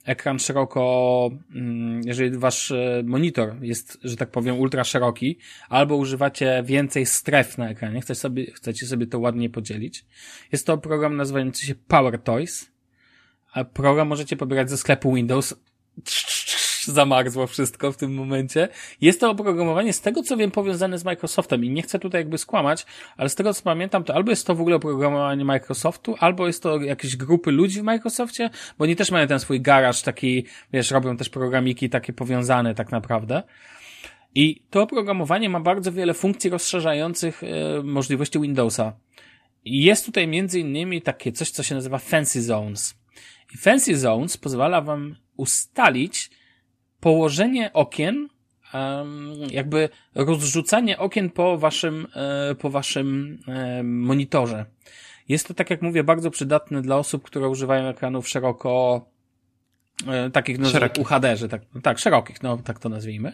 ekran szeroko, mm, jeżeli wasz e, monitor jest, że tak powiem, ultra szeroki, albo używacie więcej stref na ekranie, chcecie sobie, chcecie sobie to ładnie podzielić. Jest to program nazywający się Power Toys. A program możecie pobierać ze sklepu Windows zamarzło wszystko w tym momencie. Jest to oprogramowanie, z tego co wiem, powiązane z Microsoftem i nie chcę tutaj jakby skłamać, ale z tego co pamiętam, to albo jest to w ogóle oprogramowanie Microsoftu, albo jest to jakieś grupy ludzi w Microsoftie, bo oni też mają ten swój garaż taki, wiesz, robią też programiki takie powiązane tak naprawdę. I to oprogramowanie ma bardzo wiele funkcji rozszerzających e, możliwości Windowsa. I jest tutaj między innymi takie coś, co się nazywa Fancy Zones. I Fancy Zones pozwala wam ustalić, położenie okien, jakby rozrzucanie okien po waszym, e, po waszym monitorze. Jest to, tak jak mówię, bardzo przydatne dla osób, które używają ekranów szeroko E, takich no, UHD, tak, tak, szerokich, no tak to nazwijmy.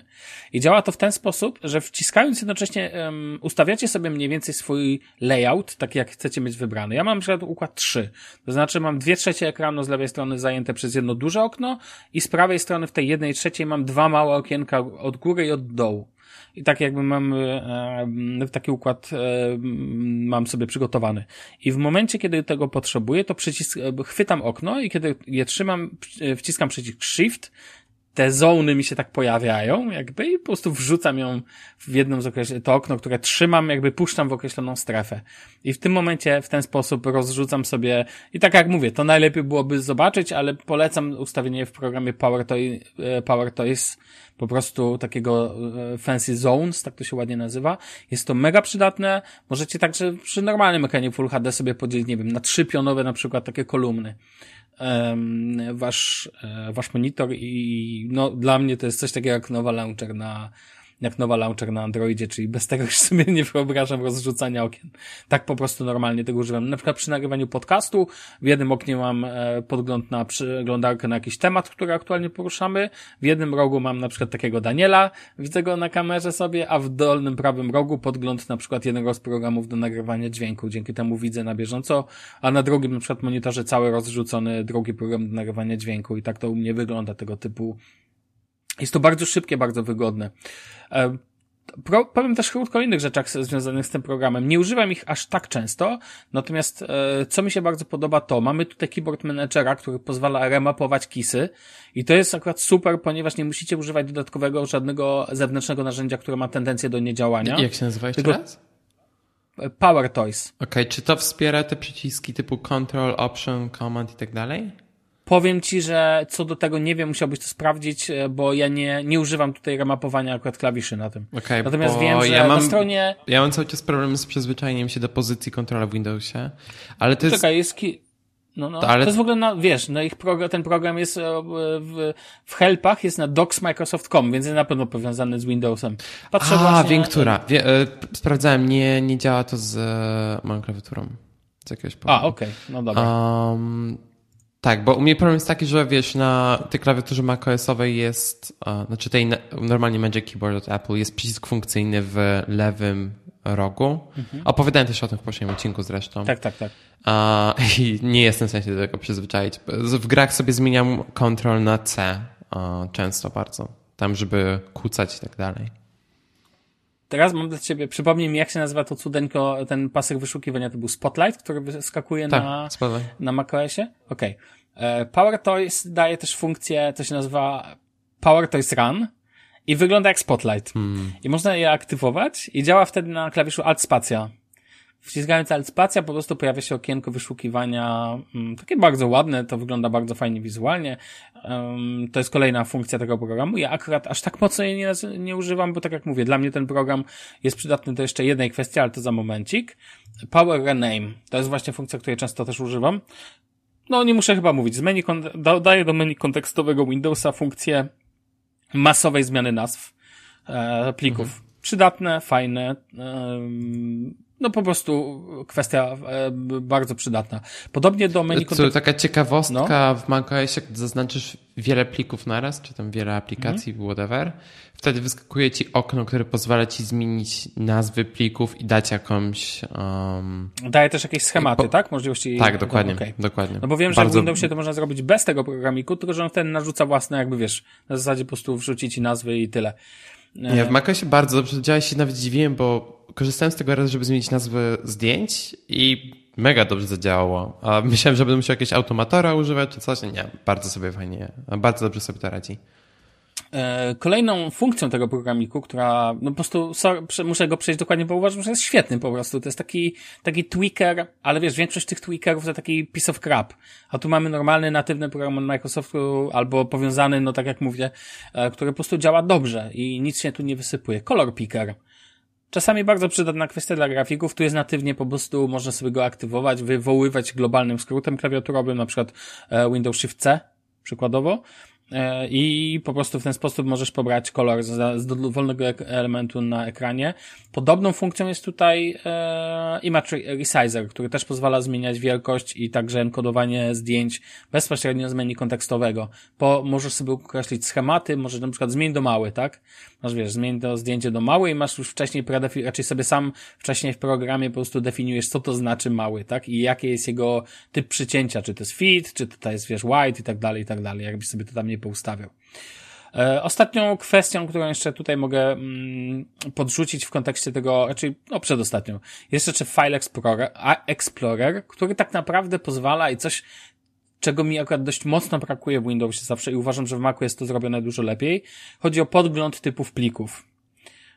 I działa to w ten sposób, że wciskając jednocześnie um, ustawiacie sobie mniej więcej swój layout, taki jak chcecie mieć wybrany. Ja mam na przykład układ 3. To znaczy mam dwie trzecie ekranu z lewej strony zajęte przez jedno duże okno i z prawej strony w tej jednej trzeciej mam dwa małe okienka od góry i od dołu. I tak jakby mam e, taki układ e, mam sobie przygotowany. I w momencie, kiedy tego potrzebuję, to przycisk, e, chwytam okno i kiedy je trzymam, wciskam przycisk Shift, te zony mi się tak pojawiają, jakby i po prostu wrzucam ją w jedną z określonych, to okno, które trzymam, jakby puszczam w określoną strefę. I w tym momencie w ten sposób rozrzucam sobie, i tak jak mówię, to najlepiej byłoby zobaczyć, ale polecam ustawienie w programie Power, Toy, e, Power Toys po prostu takiego e, Fancy Zones, tak to się ładnie nazywa. Jest to mega przydatne. Możecie także przy normalnym ekranie Full HD sobie podzielić, nie wiem, na trzy pionowe na przykład takie kolumny wasz, e, wasz monitor i no, dla mnie to jest coś takiego jak nowa launcher na, jak nowa launcher na Androidzie, czyli bez tego już sobie nie wyobrażam rozrzucania okien. Tak po prostu normalnie tego używam. Na przykład przy nagrywaniu podcastu w jednym oknie mam e, podgląd na przeglądarkę na jakiś temat, który aktualnie poruszamy. W jednym rogu mam na przykład takiego Daniela, widzę go na kamerze sobie, a w dolnym prawym rogu podgląd na przykład jednego z programów do nagrywania dźwięku. Dzięki temu widzę na bieżąco, a na drugim na przykład monitorze cały rozrzucony drugi program do nagrywania dźwięku i tak to u mnie wygląda tego typu jest to bardzo szybkie, bardzo wygodne. E, pro, powiem też krótko o innych rzeczach związanych z tym programem. Nie używam ich aż tak często, natomiast e, co mi się bardzo podoba to, mamy tutaj keyboard managera, który pozwala remapować kisy i to jest akurat super, ponieważ nie musicie używać dodatkowego żadnego zewnętrznego narzędzia, które ma tendencję do niedziałania. Jak się nazywa jeszcze raz? Power Toys. Okej, okay, czy to wspiera te przyciski typu Control, Option, Command i tak dalej? Powiem ci, że co do tego nie wiem, musiałbyś to sprawdzić, e, bo ja nie, nie używam tutaj remapowania akurat klawiszy na tym. Okay, Natomiast wiem, że ja mam, na stronie... Ja mam cały czas problem z przyzwyczajeniem się do pozycji kontrola w Windowsie, ale to jest... Czekaj, jest... Ki... No, no. To, ale... to jest w ogóle na, wiesz, na ich program, ten program jest e, w, w helpach, jest na docs.microsoft.com, więc jest na pewno powiązany z Windowsem. Patrzę A, właśnie... Wie, e, sprawdzałem, nie, nie działa to z e, moją klawiaturą. Z jakiegoś powodu. A, okej, okay. no dobra. Um, tak, bo u mnie problem jest taki, że wiesz, na tej klawiaturze macOSowej jest, uh, znaczy tej normalnie Magic Keyboard od Apple jest przycisk funkcyjny w lewym rogu. Mhm. Opowiadałem też o tym w poprzednim odcinku zresztą. Tak, tak, tak. Uh, I nie jestem w stanie do tego przyzwyczaić. W grach sobie zmieniam kontrol na C uh, często bardzo. Tam, żeby kucać i tak dalej. Teraz mam dla ciebie, przypomnij mi, jak się nazywa to cudeńko, ten pasek wyszukiwania, to był Spotlight, który wyskakuje tak, na, Spotlight. na macOSie? Okej. Okay. E, Power Toys daje też funkcję, to się nazywa Power Toys Run i wygląda jak Spotlight. Hmm. I można je aktywować i działa wtedy na klawiszu Alt Spacja. Wciskając alt spacja po prostu pojawia się okienko wyszukiwania, mm, takie bardzo ładne, to wygląda bardzo fajnie wizualnie. To jest kolejna funkcja tego programu. Ja akurat aż tak mocno jej nie, nie używam, bo tak jak mówię, dla mnie ten program jest przydatny do jeszcze jednej kwestii, ale to za momencik. Power Rename. To jest właśnie funkcja, której często też używam. No, nie muszę chyba mówić. Z menu, daję do menu kontekstowego Windowsa funkcję masowej zmiany nazw e, plików. Mhm. Przydatne, fajne, no po prostu kwestia e, bardzo przydatna. Podobnie do menu To taka ciekawostka no. w macOSie, jak zaznaczysz wiele plików naraz, czy tam wiele aplikacji, mhm. whatever, wtedy wyskakuje ci okno, które pozwala ci zmienić nazwy plików i dać jakąś... Um... Daje też jakieś schematy, tak? Możliwości... Tak, dokładnie, okay. dokładnie. No bo wiem, bardzo... że w Windowsie to można zrobić bez tego programiku, tylko że on wtedy narzuca własne, jakby wiesz, na zasadzie po prostu wrzucić ci nazwy i tyle. Ja w macOSie bardzo dobrze działa, się nawet dziwiłem, bo korzystałem z tego raz, żeby zmienić nazwę zdjęć i mega dobrze zadziałało. A myślałem, że będę musiał jakieś automatora używać czy coś. Nie, bardzo sobie fajnie, bardzo dobrze sobie to radzi. E, kolejną funkcją tego programiku, która, no po prostu, sorry, muszę go przejść dokładnie, bo uważam, że jest świetny po prostu. To jest taki, taki tweaker, ale wiesz, większość tych tweakerów to taki piece of crap. A tu mamy normalny, natywny program od Microsoftu, albo powiązany, no tak jak mówię, e, który po prostu działa dobrze i nic się tu nie wysypuje. Color picker. Czasami bardzo przydatna kwestia dla grafików, tu jest natywnie po prostu, można sobie go aktywować, wywoływać globalnym skrótem klawiaturowym, na przykład e, Windows Shift C, przykładowo, i po prostu w ten sposób możesz pobrać kolor z, z dowolnego elementu na ekranie. Podobną funkcją jest tutaj e, Image Resizer, który też pozwala zmieniać wielkość i także enkodowanie zdjęć bezpośrednio z menu kontekstowego. Po, możesz sobie określić schematy, możesz na przykład zmień do mały, tak? Masz wiesz, zmień to zdjęcie do mały i masz już wcześniej raczej sobie sam wcześniej w programie po prostu definiujesz, co to znaczy mały, tak? I jaki jest jego typ przycięcia, czy to jest fit, czy to jest, wiesz, white i tak dalej, i tak dalej, jakbyś sobie to tam nie poustawiał. E, ostatnią kwestią, którą jeszcze tutaj mogę mm, podrzucić w kontekście tego, raczej, no przedostatnią, jest jeszcze File Explorer, Explorer, który tak naprawdę pozwala i coś, czego mi akurat dość mocno brakuje w Windowsie zawsze i uważam, że w Macu jest to zrobione dużo lepiej. Chodzi o podgląd typów plików.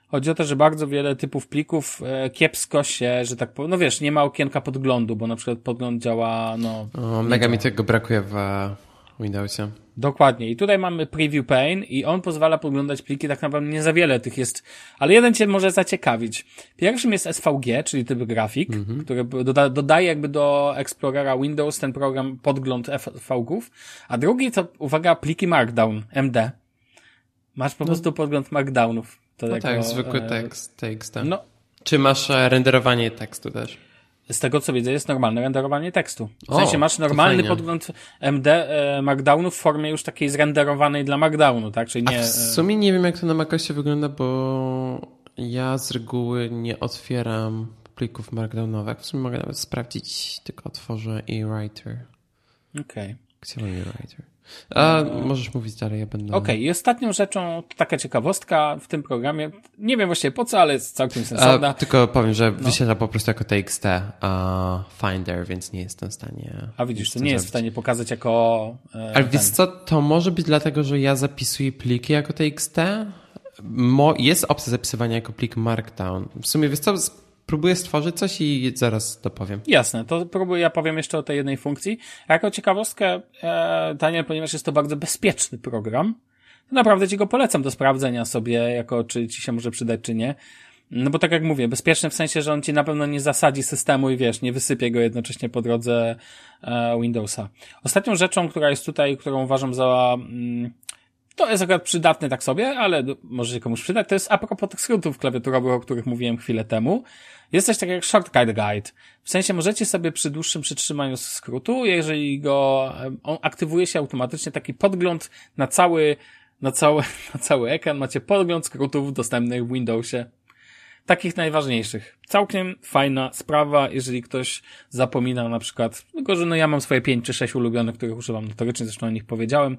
Chodzi o to, że bardzo wiele typów plików e, kiepsko się, że tak powiem, no wiesz, nie ma okienka podglądu, bo na przykład podgląd działa, no... O, mega mi tego brakuje w Windowsie. Dokładnie. I tutaj mamy preview pane i on pozwala poglądać pliki, tak naprawdę nie za wiele tych jest, ale jeden cię może zaciekawić. Pierwszym jest SVG, czyli typ grafik, mm -hmm. który doda, dodaje jakby do Explorera Windows ten program podgląd FV-ów, a drugi to, uwaga, pliki Markdown, MD. Masz po no. prostu podgląd Markdownów. To no jako, tak, zwykły e, tekst, tekst. No. Czy masz e, renderowanie tekstu też? Z tego co widzę, jest normalne renderowanie tekstu. W o, sensie masz normalny podgląd MD e, Markdownu w formie już takiej zrenderowanej dla Markdownu, tak? Czyli nie, A w sumie nie wiem, jak to na Macosie wygląda, bo ja z reguły nie otwieram plików markdownowych. W sumie mogę nawet sprawdzić, tylko otworzę e-writer. Okej. Okay. Chciałbym e-writer. A możesz mówić dalej, ja będę. Okej, okay. i ostatnią rzeczą, taka ciekawostka w tym programie, nie wiem właściwie po co, ale jest całkiem sensowna. A, tylko powiem, że no. wyświetla po prostu jako TXT uh, Finder, więc nie jestem w stanie. A widzisz, to nie jest w stanie pokazać jako. E, ale wiesz co, to może być dlatego, że ja zapisuję pliki jako TXT. Mo jest opcja zapisywania jako plik Markdown. W sumie wiesz co, próbuję stworzyć coś i zaraz to powiem. Jasne, to próbuję, ja powiem jeszcze o tej jednej funkcji. Jako ciekawostkę, e, Daniel, ponieważ jest to bardzo bezpieczny program, to naprawdę ci go polecam do sprawdzenia sobie, jako czy ci się może przydać, czy nie. No bo tak jak mówię, bezpieczny w sensie, że on ci na pewno nie zasadzi systemu i wiesz, nie wysypie go jednocześnie po drodze e, Windowsa. Ostatnią rzeczą, która jest tutaj, którą uważam za mm, to jest akurat przydatne tak sobie, ale może się komuś przydać. To jest a propos tych skrótów klawiaturowych, o których mówiłem chwilę temu. Jest coś takiego jak Shortcut Guide. W sensie możecie sobie przy dłuższym przytrzymaniu skrótu, jeżeli go, on aktywuje się automatycznie taki podgląd na cały, na cały, na cały ekran. Macie podgląd skrótów dostępnych w Windowsie takich najważniejszych. Całkiem fajna sprawa, jeżeli ktoś zapomina na przykład, tylko że no ja mam swoje pięć czy sześć ulubionych, których używam notorycznie, zresztą o nich powiedziałem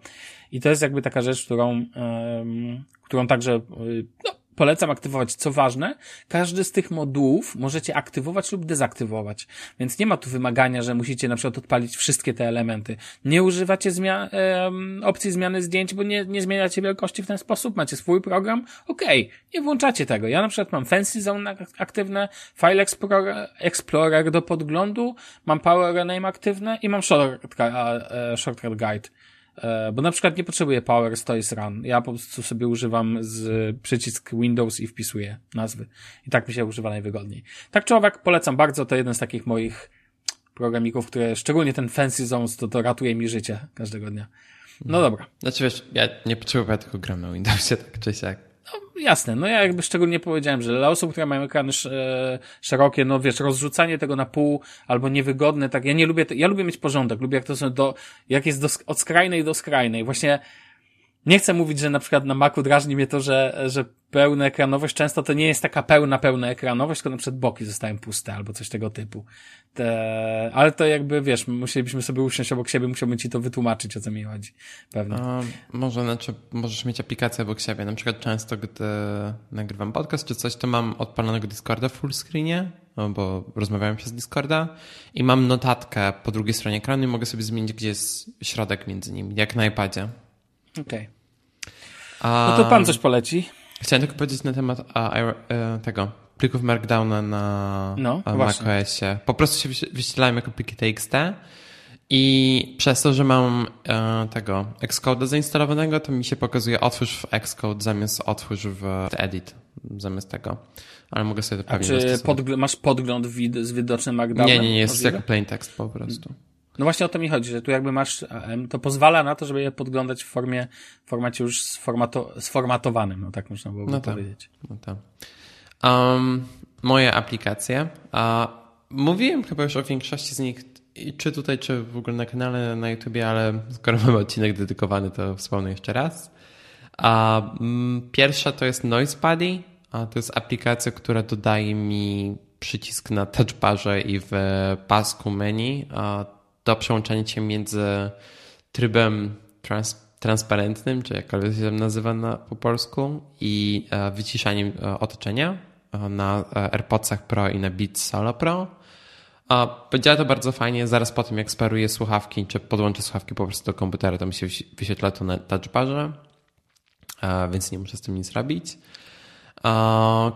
i to jest jakby taka rzecz, którą, um, którą także, no, polecam aktywować. Co ważne, każdy z tych modułów możecie aktywować lub dezaktywować. Więc nie ma tu wymagania, że musicie na przykład odpalić wszystkie te elementy. Nie używacie zmian, opcji zmiany zdjęć, bo nie, nie zmieniacie wielkości w ten sposób. Macie swój program. Okej, okay, nie włączacie tego. Ja na przykład mam Fancy Zone aktywne, File Explorer, Explorer do podglądu, mam Power Rename aktywne i mam Shortcut, e, shortcut Guide. E, bo na przykład nie potrzebuję Power Stories Run. Ja po prostu sobie używam z przycisk Windows i wpisuję nazwy. I tak mi się używa najwygodniej. Tak czy owak, polecam bardzo. To jeden z takich moich programików, które, szczególnie ten Fancy Zones, to, to ratuje mi życie każdego dnia. No dobra. Znaczy wiesz, ja nie potrzebuję tylko gram na Windowsie, tak czy siak. No jasne, no ja jakby szczególnie powiedziałem, że dla osób, które mają ekrany e, szerokie, no wiesz, rozrzucanie tego na pół albo niewygodne, tak, ja nie lubię, ja lubię mieć porządek, lubię jak to są do, jak jest do, od skrajnej do skrajnej. Właśnie nie chcę mówić, że na przykład na Macu drażni mnie to, że, że pełna ekranowość często to nie jest taka pełna, pełna ekranowość, tylko na przykład boki zostają puste albo coś tego typu. Te, ale to jakby, wiesz, musielibyśmy sobie usiąść obok siebie, musiałbym ci to wytłumaczyć, o co mi chodzi. Pewnie. A, może, znaczy, możesz mieć aplikację obok siebie. Na przykład często, gdy nagrywam podcast czy coś, to mam odpalonego Discorda w full screenie, no, bo rozmawiałem przez Discorda i mam notatkę po drugiej stronie ekranu i mogę sobie zmienić, gdzie jest środek między nimi, jak na iPadzie. Okej. Okay. A... No to pan coś poleci. Chciałem tylko powiedzieć na temat a, a, e, tego plików Markdowna na no, macOSie. Po prostu się wyświetlają jako pliki TXT i przez to, że mam e, tego Xcode zainstalowanego, to mi się pokazuje otwórz w Xcode zamiast otwórz w Edit zamiast tego. Ale mogę sobie to pewnie A czy podgl masz podgląd wid z widocznym Markdownem? Nie, nie, nie, jest jako plain text po prostu. No właśnie o to mi chodzi, że tu jakby masz, to pozwala na to, żeby je podglądać w formie, w formacie już sformato, sformatowanym, no tak można byłoby no tak, powiedzieć. No tak. Um, moje aplikacje. Uh, mówiłem chyba już o większości z nich, czy tutaj, czy w ogóle na kanale na YouTubie, ale skoro mamy odcinek dedykowany, to wspomnę jeszcze raz. Um, pierwsza to jest NoisePaddy. To jest aplikacja, która dodaje mi przycisk na touchbarze i w pasku menu do przełączania się między trybem trans transparentnym, czy jakkolwiek się nazywa na, po polsku, i e, wyciszaniem e, otoczenia e, na AirPodsach Pro i na Beats Solo Pro. Działa to bardzo fajnie. Zaraz po tym, jak sparuję słuchawki, czy podłączę słuchawki po prostu do komputera, to mi się wyświetla to na touchbarze, więc nie muszę z tym nic robić.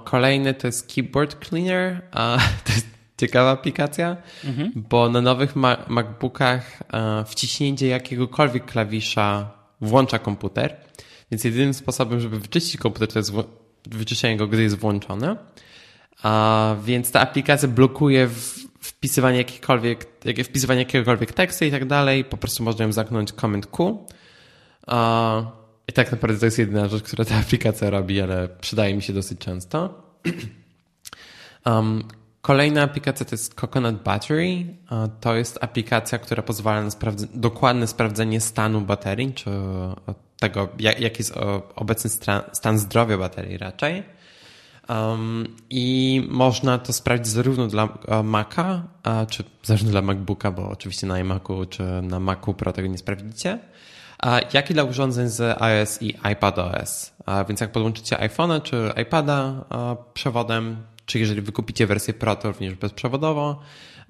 Kolejny to jest Keyboard Cleaner. To jest ciekawa aplikacja, mhm. bo na nowych MacBookach e, wciśnięcie jakiegokolwiek klawisza włącza komputer, więc jedynym sposobem, żeby wyczyścić komputer, to jest wyczyszczenie go, gdy jest włączone. A więc ta aplikacja blokuje wpisywanie jakichkolwiek, wpisywanie jakiegokolwiek tekstu i tak dalej. Po prostu można ją zamknąć Command Q. I tak naprawdę to jest jedyna rzecz, która ta aplikacja robi, ale przydaje mi się dosyć często. Um, Kolejna aplikacja to jest Coconut Battery. To jest aplikacja, która pozwala na sprawdz dokładne sprawdzenie stanu baterii, czy tego, jaki jest obecny stan zdrowia baterii raczej. Um, I można to sprawdzić zarówno dla Maca, czy zarówno dla MacBooka, bo oczywiście na iMacu czy na Macu Pro tego nie sprawdzicie, jak i dla urządzeń z iOS i iPadOS. Więc jak podłączycie iPhone'a czy iPada przewodem, czy jeżeli wykupicie wersję Pro, to również bezprzewodowo,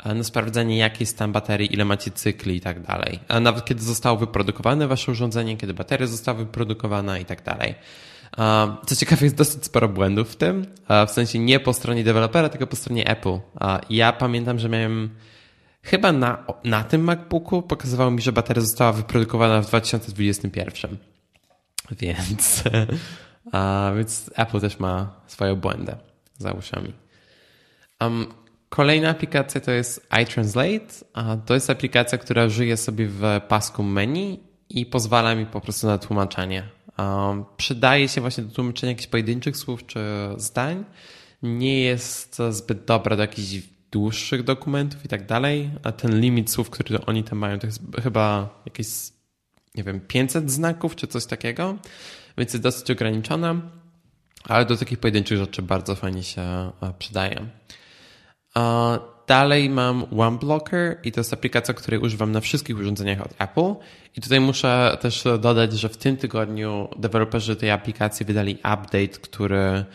e, na sprawdzenie jaki jest stan baterii, ile macie cykli i tak dalej. A nawet kiedy zostało wyprodukowane wasze urządzenie, kiedy bateria została wyprodukowana i tak dalej. E, co ciekawe, jest dosyć sporo błędów w tym, e, w sensie nie po stronie dewelopera, tylko po stronie Apple. Ja pamiętam, że miałem chyba na, na tym MacBooku pokazywało mi, że bateria została wyprodukowana w 2021. Więc, więc Apple też ma swoją błędę za uszami. Um, kolejna aplikacja to jest iTranslate. To jest aplikacja, która żyje sobie w pasku menu i pozwala mi po prostu na tłumaczenie. Um, przydaje się właśnie do tłumaczenia jakichś pojedynczych słów czy zdań. Nie jest zbyt dobra do jakichś dłuższych dokumentów i tak dalej, a ten limit słów, który oni tam mają, to jest chyba jakieś, nie wiem, 500 znaków czy coś takiego, więc jest dosyć ograniczona ale do takich pojedynczych rzeczy bardzo fajnie się e, przydaje. dalej mam OneBlocker i to jest aplikacja, której używam na wszystkich urządzeniach od Apple. I tutaj muszę też dodać, że w tym tygodniu deweloperzy tej aplikacji wydali update, który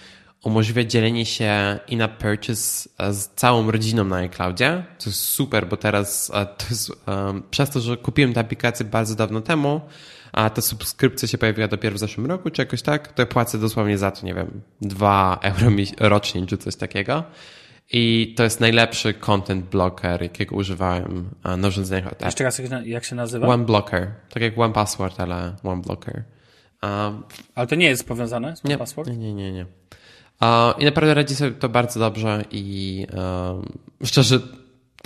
umożliwia dzielenie się in-app purchase z całą rodziną na iCloudzie. To jest super, bo teraz to jest, przez to, że kupiłem tę aplikację bardzo dawno temu, a ta subskrypcja się pojawiła dopiero w zeszłym roku, czy jakoś tak, to ja płacę dosłownie za to, nie wiem, 2 euro rocznie, czy coś takiego. I to jest najlepszy content blocker, jakiego używałem na urządzeniach od Jeszcze raz, jak się nazywa? One Blocker. Tak jak One Password, ale One Blocker. Um, ale to nie jest powiązane z One nie, Password? Nie, nie, nie. nie. I naprawdę radzi sobie to bardzo dobrze i um, szczerze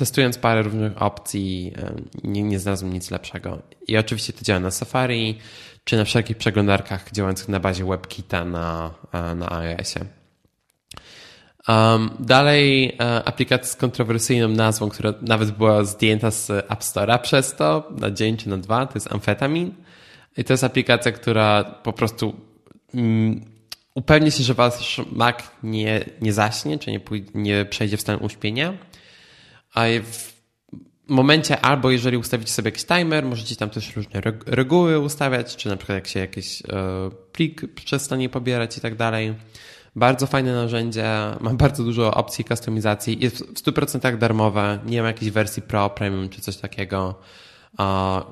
testując parę różnych opcji nie, nie znalazłem nic lepszego. I oczywiście to działa na Safari czy na wszelkich przeglądarkach działających na bazie WebKita na, na iOSie. Um, dalej e, aplikacja z kontrowersyjną nazwą, która nawet była zdjęta z App Store'a przez to na dzień czy na dwa, to jest Amfetamin. I to jest aplikacja, która po prostu mm, upewni się, że wasz Mac nie, nie zaśnie, czy nie, nie przejdzie w stan uśpienia. A w momencie albo jeżeli ustawicie sobie jakiś timer, możecie tam też różne reguły ustawiać, czy na przykład jak się jakiś e, plik przestanie pobierać i tak dalej. Bardzo fajne narzędzie, ma bardzo dużo opcji kustomizacji, jest w 100% darmowe, nie ma jakiejś wersji Pro, Premium czy coś takiego.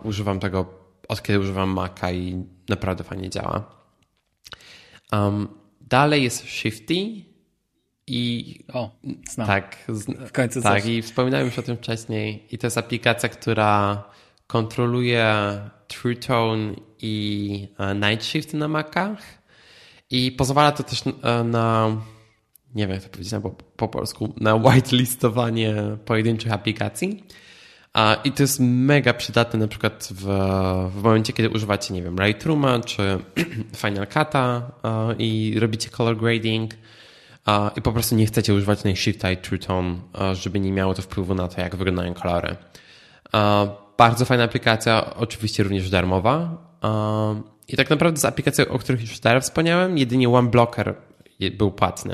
używam tego od kiedy używam Maca i naprawdę fajnie działa. Um, dalej jest Shifty i... O, znam. Tak, w końcu Tak, coś. i wspominałem już o tym wcześniej i to jest aplikacja, która kontroluje True Tone i e, Night Shift na Macach i pozwala to też e, na, nie wiem jak to powiedzieć po, po polsku, na whitelistowanie pojedynczych aplikacji. I to jest mega przydatne na przykład w, w momencie, kiedy używacie, nie wiem, Lightrooma czy Final Cut'a e, i robicie color grading i po prostu nie chcecie używać Shifta i True Tone, żeby nie miało to wpływu na to, jak wyglądają kolory. Bardzo fajna aplikacja, oczywiście również darmowa. I tak naprawdę z aplikacji, o których już teraz wspomniałem, jedynie OneBlocker był płatny.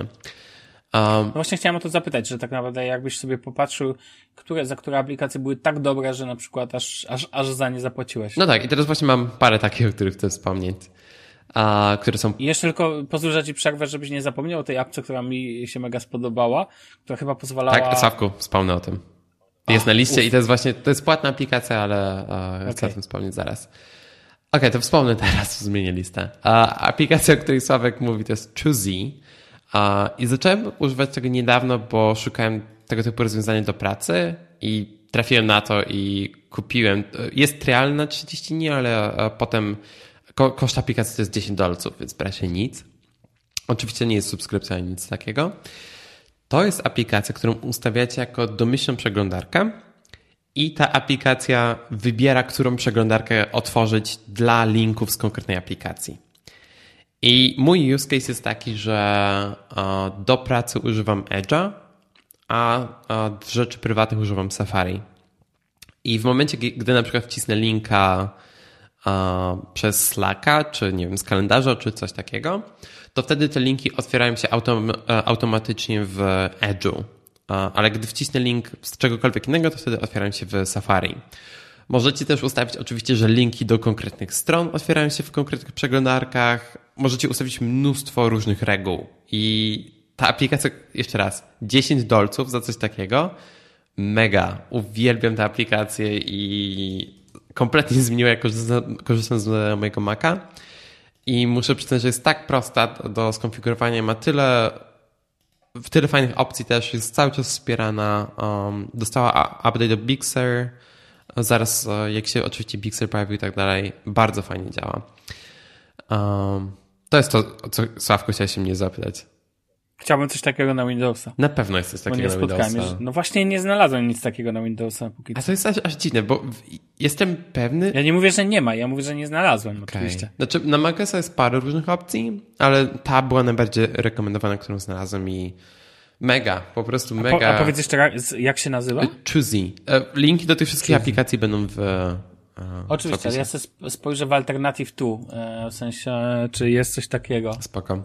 Um, no właśnie chciałem o to zapytać, że tak naprawdę jakbyś sobie popatrzył, które, za które aplikacje były tak dobre, że na przykład aż, aż, aż za nie zapłaciłeś. No tak, i teraz właśnie mam parę takich, o których chcę wspomnieć. A, które są... I jeszcze tylko pozwól ci przerwę, żebyś nie zapomniał o tej apce, która mi się mega spodobała, która chyba pozwalała... Tak, Sawku, wspomnę o tym. Jest A, na liście uf. i to jest właśnie, to jest płatna aplikacja, ale okay. chcę o tym wspomnieć zaraz okay, to wspomnę teraz, zmienię listę. aplikacja, o której Sławek mówi, to jest Choosy. I zacząłem używać tego niedawno, bo szukałem tego typu rozwiązania do pracy i trafiłem na to i kupiłem. Jest trial na 30 dni, ale potem koszt aplikacji to jest 10 dolców, więc prawie nic. Oczywiście nie jest subskrypcja ani nic takiego. To jest aplikacja, którą ustawiacie jako domyślną przeglądarkę i ta aplikacja wybiera, którą przeglądarkę otworzyć dla linków z konkretnej aplikacji. I mój use case jest taki, że e, do pracy używam Edge'a, a w rzeczy prywatnych używam Safari. I w momencie, gdy na przykład wcisnę linka przez Slacka, czy nie wiem, z kalendarza, czy coś takiego, to wtedy te linki otwierają się autom e, automatycznie w Edge'u ale gdy wcisnę link z czegokolwiek innego, to wtedy otwieram się w Safari. Możecie też ustawić oczywiście, że linki do konkretnych stron otwierają się w konkretnych przeglądarkach. Możecie ustawić mnóstwo różnych reguł. I ta aplikacja, jeszcze raz, 10 dolców za coś takiego. Mega. Uwielbiam tę aplikację i kompletnie zmieniła, jak korzystam z mojego Maca. I muszę przyznać, że jest tak prosta do skonfigurowania, ma tyle w tyle fajnych opcji też jest cały czas wspierana. Um, dostała update do Big Sur. Zaraz, e, jak się oczywiście Big Sur pojawił i tak dalej, bardzo fajnie działa. Um, to jest to, co Sławko chciałeś mnie zapytać. Chciałbym coś takiego na Windowsa. Na pewno jest coś takiego na Windowsa. no właśnie nie znalazłem nic takiego na Windowsa. Póki A to jest aż, aż dziwne, bo jestem pewny... Ja nie mówię, że nie ma, ja mówię, że nie znalazłem okay. oczywiście. Znaczy na Maca jest parę różnych opcji, ale ta była najbardziej rekomendowana, którą znalazłem i mega, po prostu mega. A, po, a powiedz jeszcze raz, jak się nazywa? Choosy. E, linki do tych wszystkich Choosy. aplikacji będą w Oczywiście, ale ja sobie spojrzę w Alternative tu, e, w sensie, czy jest coś takiego. Spoko.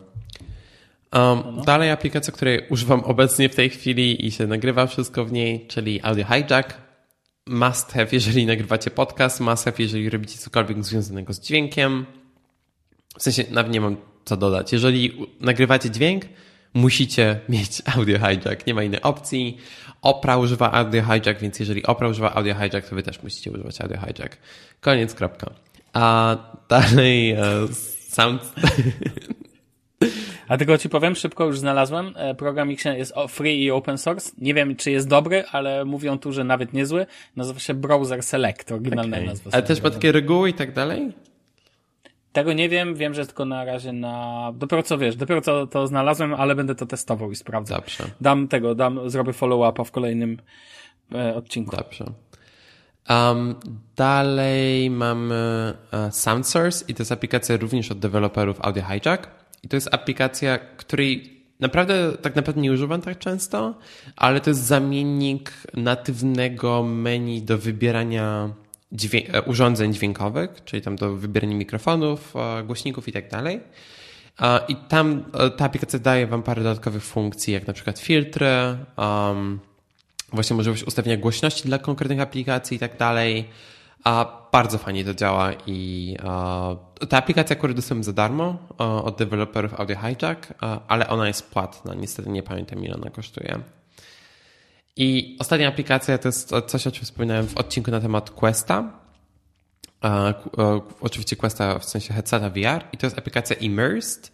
Um, no, no. Dalej aplikacja, której używam obecnie w tej chwili i się nagrywa wszystko w niej, czyli Audio Hijack. Must have, jeżeli nagrywacie podcast, must have, jeżeli robicie cokolwiek związanego z dźwiękiem. W sensie, nawet nie mam co dodać. Jeżeli nagrywacie dźwięk, musicie mieć Audio Hijack. Nie ma innej opcji. Opera używa Audio Hijack, więc jeżeli Opera używa Audio Hijack, to wy też musicie używać Audio Hijack. Koniec, kropka. A dalej uh, sound... A tylko ci powiem, szybko już znalazłem. E, program X jest free i open source. Nie wiem, czy jest dobry, ale mówią tu, że nawet niezły. Nazywa się Browser Select, oryginalna okay. nazwa. Ale też ma takie reguły i tak dalej? Tego nie wiem, wiem, że tylko na razie na... Dopiero co wiesz, dopiero co to znalazłem, ale będę to testował i sprawdzał. Dobrze. Dam tego, dam, zrobię follow-upa w kolejnym e, odcinku. Dobrze. Um, dalej mamy uh, SoundSource i to jest aplikacja również od deweloperów Audio Hijack. I to jest aplikacja, której naprawdę tak naprawdę nie używam tak często, ale to jest zamiennik natywnego menu do wybierania dźwię e, urządzeń dźwiękowych, czyli tam do wybierania mikrofonów, e, głośników i tak dalej. I tam e, ta aplikacja daje Wam parę dodatkowych funkcji, jak na przykład filtry, um, właśnie możliwość ustawienia głośności dla konkretnych aplikacji i tak dalej. A bardzo fajnie to działa i ta aplikacja akurat dostałem za darmo od deweloperów Audio Hijack, ale ona jest płatna. Niestety nie pamiętam ile ona kosztuje. I ostatnia aplikacja to jest coś, o czym wspominałem w odcinku na temat Questa. Oczywiście Questa w sensie headseta VR i to jest aplikacja Immersed.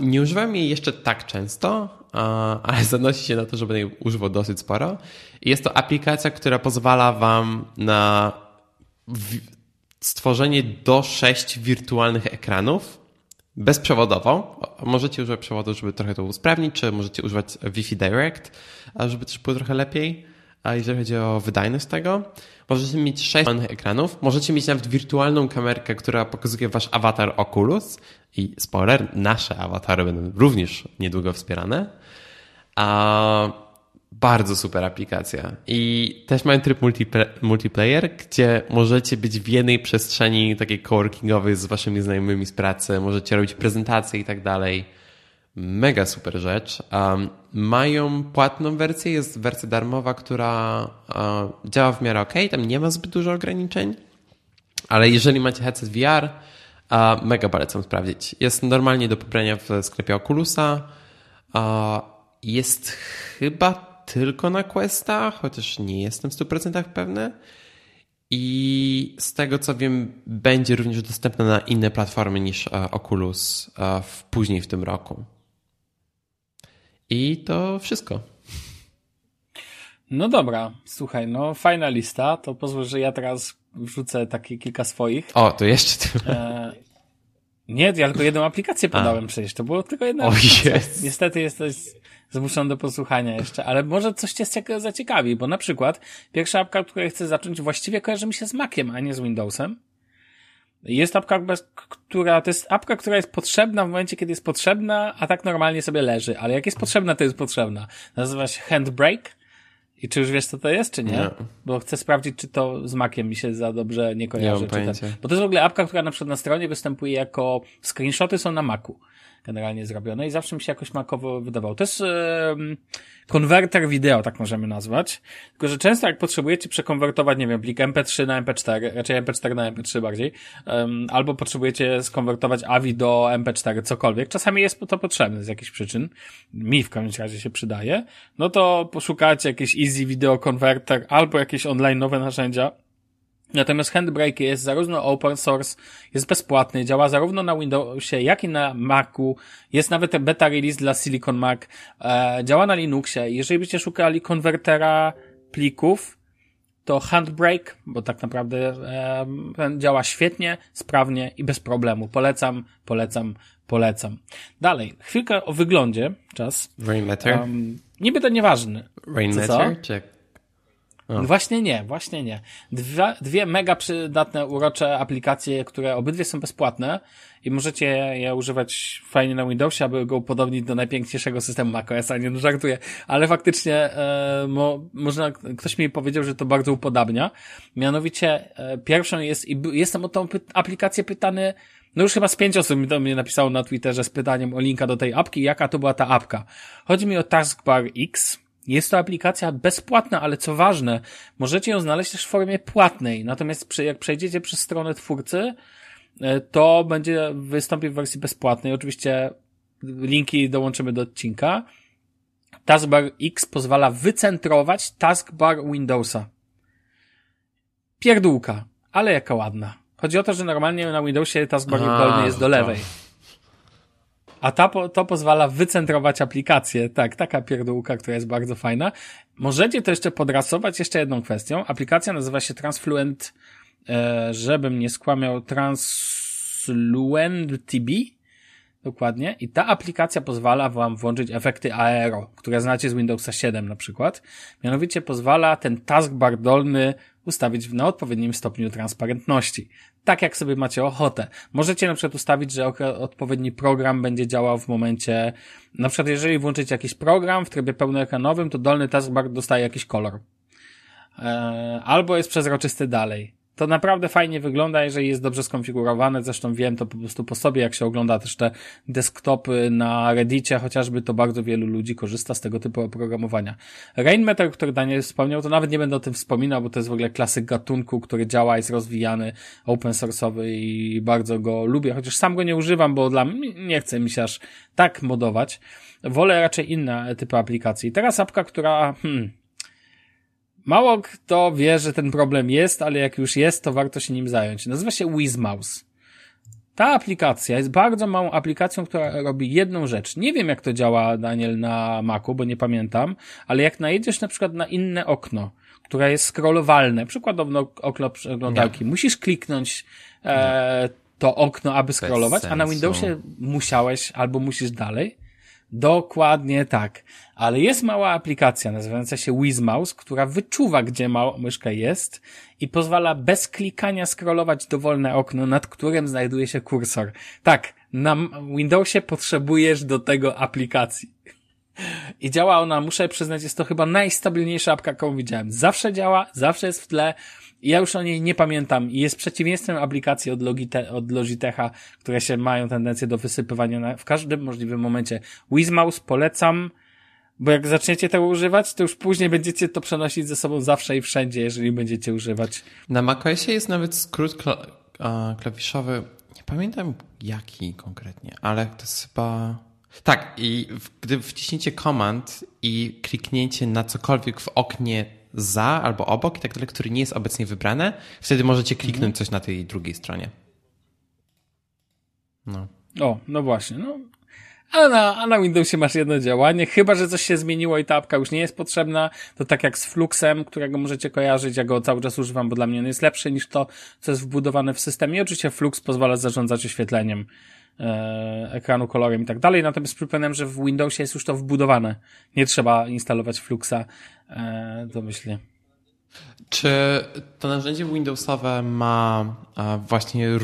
Nie używam jej jeszcze tak często, ale zanosi się na to, że będę jej używał dosyć sporo. I jest to aplikacja, która pozwala Wam na stworzenie do sześć wirtualnych ekranów bezprzewodowo. Możecie używać przewodu, żeby trochę to usprawnić, czy możecie używać Wi-Fi Direct, żeby też było trochę lepiej. A jeżeli chodzi o wydajność tego, możecie mieć sześć wirtualnych ekranów, możecie mieć nawet wirtualną kamerkę, która pokazuje wasz awatar Oculus i spoiler, nasze awatary będą również niedługo wspierane. A bardzo super aplikacja. I też mają tryb multiplayer, gdzie możecie być w jednej przestrzeni takiej coworkingowej z waszymi znajomymi z pracy, możecie robić prezentacje i tak dalej. Mega super rzecz. Um, mają płatną wersję, jest wersja darmowa, która uh, działa w miarę ok, tam nie ma zbyt dużo ograniczeń, ale jeżeli macie headset VR, uh, mega polecam sprawdzić. Jest normalnie do pobrania w sklepie Oculusa. Uh, jest chyba tylko na Questa, chociaż nie jestem w 100% pewny. I z tego co wiem, będzie również dostępna na inne platformy niż e, Oculus e, w, później w tym roku. I to wszystko. No dobra, słuchaj, no fajna lista. To pozwól, że ja teraz wrzucę takie kilka swoich. O, to jeszcze ty. E, nie, ja tylko jedną aplikację podałem A. przecież. To było tylko jedna o. Yes. Niestety jesteś zmuszony do posłuchania jeszcze, ale może coś cię zaciekawi, bo na przykład pierwsza apka, od której chcę zacząć, właściwie kojarzy mi się z Maciem, a nie z Windowsem. Jest apka, która, to jest apka, która jest potrzebna w momencie, kiedy jest potrzebna, a tak normalnie sobie leży, ale jak jest potrzebna, to jest potrzebna. Nazywa się Handbrake. I czy już wiesz, co to jest, czy nie? nie? Bo chcę sprawdzić, czy to z Maciem mi się za dobrze nie kojarzy. Nie mam ten... Bo to jest w ogóle apka, która na przykład na stronie występuje jako screenshoty są na Macu generalnie zrobione i zawsze mi się jakoś makowo wydawało. To jest e, konwerter wideo, tak możemy nazwać. Tylko, że często jak potrzebujecie przekonwertować, nie wiem, plik MP3 na MP4, raczej MP4 na MP3 bardziej, um, albo potrzebujecie skonwertować AVI do MP4, cokolwiek, czasami jest to potrzebne z jakichś przyczyn, mi w każdym razie się przydaje, no to poszukacie jakiś Easy Video Converter albo jakieś online nowe narzędzia, Natomiast Handbrake jest zarówno open source, jest bezpłatny, działa zarówno na Windowsie, jak i na Macu. Jest nawet beta release dla Silicon Mac. E, działa na Linuxie. Jeżeli byście szukali konwertera plików, to Handbrake, bo tak naprawdę e, działa świetnie, sprawnie i bez problemu. Polecam, polecam, polecam. Dalej, chwilkę o wyglądzie. Czas. Rainmeter? Um, niby to nieważne. Rainmeter? Czy no właśnie nie, właśnie nie. Dwa, dwie mega przydatne, urocze aplikacje, które obydwie są bezpłatne i możecie je używać fajnie na Windowsie, aby go upodobnić do najpiękniejszego systemu macOS, a nie no żartuję, ale faktycznie e, mo, można, ktoś mi powiedział, że to bardzo upodabnia. Mianowicie e, pierwszą jest, i jestem o tą py aplikację pytany No już chyba z pięć osób do mnie napisało na Twitterze z pytaniem o linka do tej apki, jaka to była ta apka. Chodzi mi o Taskbar X. Jest to aplikacja bezpłatna, ale co ważne, możecie ją znaleźć też w formie płatnej. Natomiast jak przejdziecie przez stronę twórcy, e, to będzie wystąpi w wersji bezpłatnej. Oczywiście linki dołączymy do odcinka. Taskbar X pozwala wycentrować taskbar Windowsa. Pierdółka, ale jaka ładna. Chodzi o to, że normalnie na Windowsie taskbar A, dolny jest do lewej. A ta, to pozwala wycentrować aplikację. Tak, taka pierdółka, która jest bardzo fajna. Możecie to jeszcze podrasować jeszcze jedną kwestią. Aplikacja nazywa się Transfluent, e, żebym nie skłamiał, Transfluent TB Dokładnie. I ta aplikacja pozwala wam włączyć efekty aero, które znacie z Windowsa 7 na przykład. Mianowicie pozwala ten taskbar dolny ustawić na odpowiednim stopniu transparentności. Tak jak sobie macie ochotę. Możecie na przykład ustawić, że odpowiedni program będzie działał w momencie, na przykład jeżeli włączycie jakiś program w trybie pełnoekranowym, to dolny taskbar dostaje jakiś kolor. Eee, albo jest przezroczysty dalej to naprawdę fajnie wygląda, jeżeli jest dobrze skonfigurowane. Zresztą wiem to po prostu po sobie, jak się ogląda też te desktopy na Reddicie, chociażby to bardzo wielu ludzi korzysta z tego typu oprogramowania. Rainmeter, który Daniel wspomniał, to nawet nie będę o tym wspominał, bo to jest w ogóle klasyk gatunku, który działa, jest rozwijany, open source'owy i bardzo go lubię, chociaż sam go nie używam, bo dla mnie nie chce mi się aż tak modować. Wolę raczej inne typy aplikacji. Teraz apka, która, hmm, Mało kto wie, że ten problem jest, ale jak już jest, to warto się nim zająć. Nazywa się WizMouse. Ta aplikacja jest bardzo małą aplikacją, która robi jedną rzecz. Nie wiem, jak to działa, Daniel, na Macu, bo nie pamiętam, ale jak najedziesz na przykład na inne okno, które jest scrollowalne, przykładowo okno przeglądarki, musisz kliknąć e, to okno, aby scrollować, a na Windowsie musiałeś albo musisz dalej. Dokładnie tak. Ale jest mała aplikacja nazywająca się WizMouse, która wyczuwa, gdzie mała myszka jest i pozwala bez klikania scrollować dowolne okno, nad którym znajduje się kursor. Tak, na Windowsie potrzebujesz do tego aplikacji. I działa ona, muszę przyznać, jest to chyba najstabilniejsza apka, jaką widziałem. Zawsze działa, zawsze jest w tle, ja już o niej nie pamiętam jest przeciwieństwem aplikacji od, Logite od Logitecha, które się mają tendencję do wysypywania na, w każdym możliwym momencie. WizMouse polecam, bo jak zaczniecie tego używać, to już później będziecie to przenosić ze sobą zawsze i wszędzie, jeżeli będziecie używać. Na macOSie jest nawet skrót kla klawiszowy, nie pamiętam jaki konkretnie, ale to jest chyba... Tak, i gdy wciśniecie command i kliknięcie na cokolwiek w oknie za albo obok i tak dalej, który nie jest obecnie wybrane, wtedy możecie kliknąć mhm. coś na tej drugiej stronie. No. O, no właśnie. No. A na, a na Windowsie masz jedno działanie, chyba że coś się zmieniło i ta apka już nie jest potrzebna, to tak jak z Fluxem, którego możecie kojarzyć, ja go cały czas używam, bo dla mnie on jest lepszy niż to, co jest wbudowane w systemie. oczywiście Flux pozwala zarządzać oświetleniem e, ekranu, kolorem i tak dalej, natomiast przypominam, że w Windowsie jest już to wbudowane. Nie trzeba instalować Fluxa, e, to myślę. Czy to narzędzie Windowsowe ma a, właśnie. E,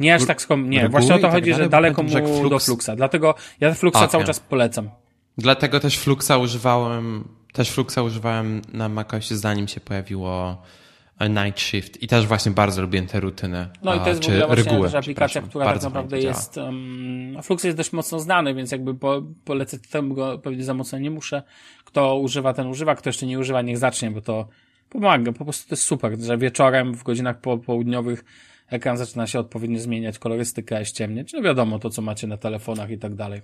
nie aż tak skom... Nie, właśnie o to tak chodzi, dalej, że daleko mu Flux... do Fluxa. Dlatego ja Fluxa okay. cały czas polecam. Dlatego też Fluxa używałem. Też Fluxa używałem na macOSie, zanim się pojawiło Night Shift i też właśnie bardzo lubię te rutyny. No i to jest w ogóle właśnie aplikacja, która tak naprawdę jest, um, Flux jest dość mocno znany, więc jakby po, polecę temu go pewnie za mocno nie muszę. Kto używa, ten używa, kto jeszcze nie używa, niech zacznie, bo to pomaga, po prostu to jest super, że wieczorem w godzinach południowych ekran zaczyna się odpowiednio zmieniać, kolorystykę ściemniać, no wiadomo, to co macie na telefonach i tak dalej.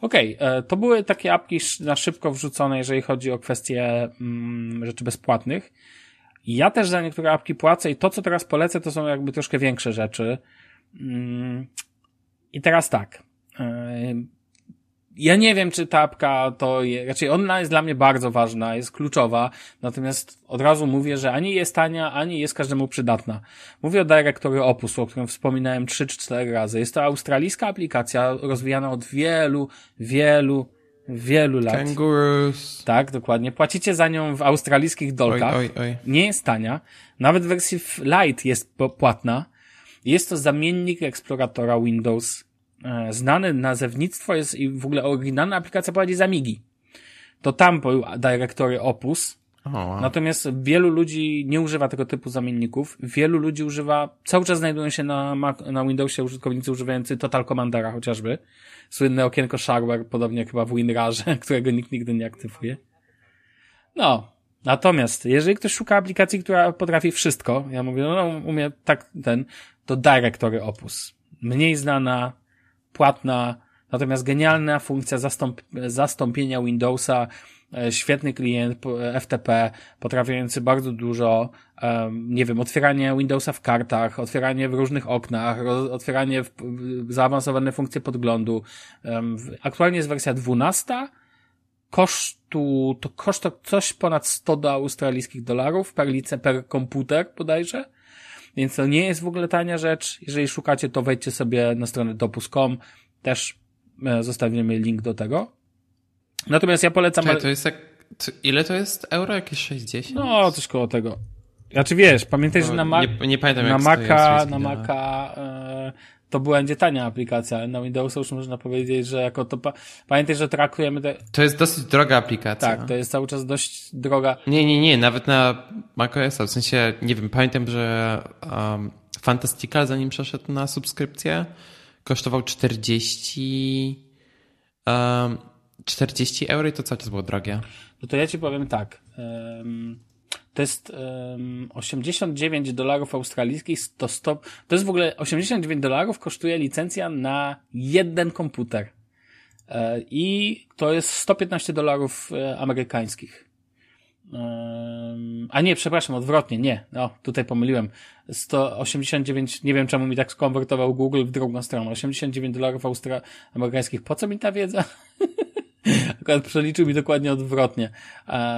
Okej, okay, e, to były takie apki na szybko wrzucone, jeżeli chodzi o kwestie mm, rzeczy bezpłatnych. Ja też za niektóre apki płacę i to, co teraz polecę, to są jakby troszkę większe rzeczy. Mm, I teraz tak. E, ja nie wiem, czy ta apka to, je, raczej ona jest dla mnie bardzo ważna, jest kluczowa, natomiast od razu mówię, że ani jest tania, ani jest każdemu przydatna. Mówię o Directory Opus, o którym wspominałem 3 czy 4 razy. Jest to australijska aplikacja rozwijana od wielu, wielu, wielu lat. Kangaroos. Tak, dokładnie. Płacicie za nią w australijskich dolkach. Oj, oj, oj. Nie jest tania. Nawet w wersji Lite jest płatna. Jest to zamiennik eksploratora Windows. E, znany nazewnictwo jest i w ogóle oryginalna aplikacja prowadzi z Amigi. To tam był Directory Opus, Wow. Natomiast wielu ludzi nie używa tego typu zamienników. Wielu ludzi używa, cały czas znajdują się na, Mac, na Windowsie użytkownicy używający Total Commandera chociażby. Słynne okienko shareware, podobnie chyba w WinRarze, którego nikt nigdy nie aktywuje. No. Natomiast, jeżeli ktoś szuka aplikacji, która potrafi wszystko, ja mówię, no, no umie tak ten, to Directory Opus. Mniej znana, płatna, natomiast genialna funkcja zastąp zastąpienia Windowsa, świetny klient FTP, potrafiący bardzo dużo, nie wiem, otwieranie Windowsa w kartach, otwieranie w różnych oknach, otwieranie w zaawansowane funkcje podglądu. Aktualnie jest wersja 12, kosztu, to koszt to coś ponad 100 do australijskich dolarów per lice, per komputer bodajże. Więc to nie jest w ogóle tania rzecz. Jeżeli szukacie, to wejdźcie sobie na stronę topus.com. Też e, zostawimy link do tego. Natomiast ja polecam... Czekaj, to jest jak... Ile to jest euro? Jakieś 60? No, coś koło tego. Znaczy wiesz, pamiętaj, że na, Ma nie, nie pamiętam, na Maca, na Maca e, to będzie tania aplikacja, ale na Windowsa już można powiedzieć, że jako to... Pa... Pamiętaj, że trakujemy... Te... To jest dosyć droga aplikacja. Tak, to jest cały czas dość droga. Nie, nie, nie, nawet na macOSa, w sensie, nie wiem, pamiętam, że um, Fantastical zanim przeszedł na subskrypcję kosztował 40 um, 40 euro i to cały czas było drogie. No to ja ci powiem tak. To jest um, 89 dolarów australijskich, to, stop, to jest w ogóle 89 dolarów kosztuje licencja na jeden komputer. E, I to jest 115 dolarów e, amerykańskich. a nie, przepraszam, odwrotnie, nie. No, tutaj pomyliłem. 189, nie wiem czemu mi tak skonwertował Google w drugą stronę. 89 dolarów amerykańskich. Po co mi ta wiedza? Akurat przeliczył mi dokładnie odwrotnie,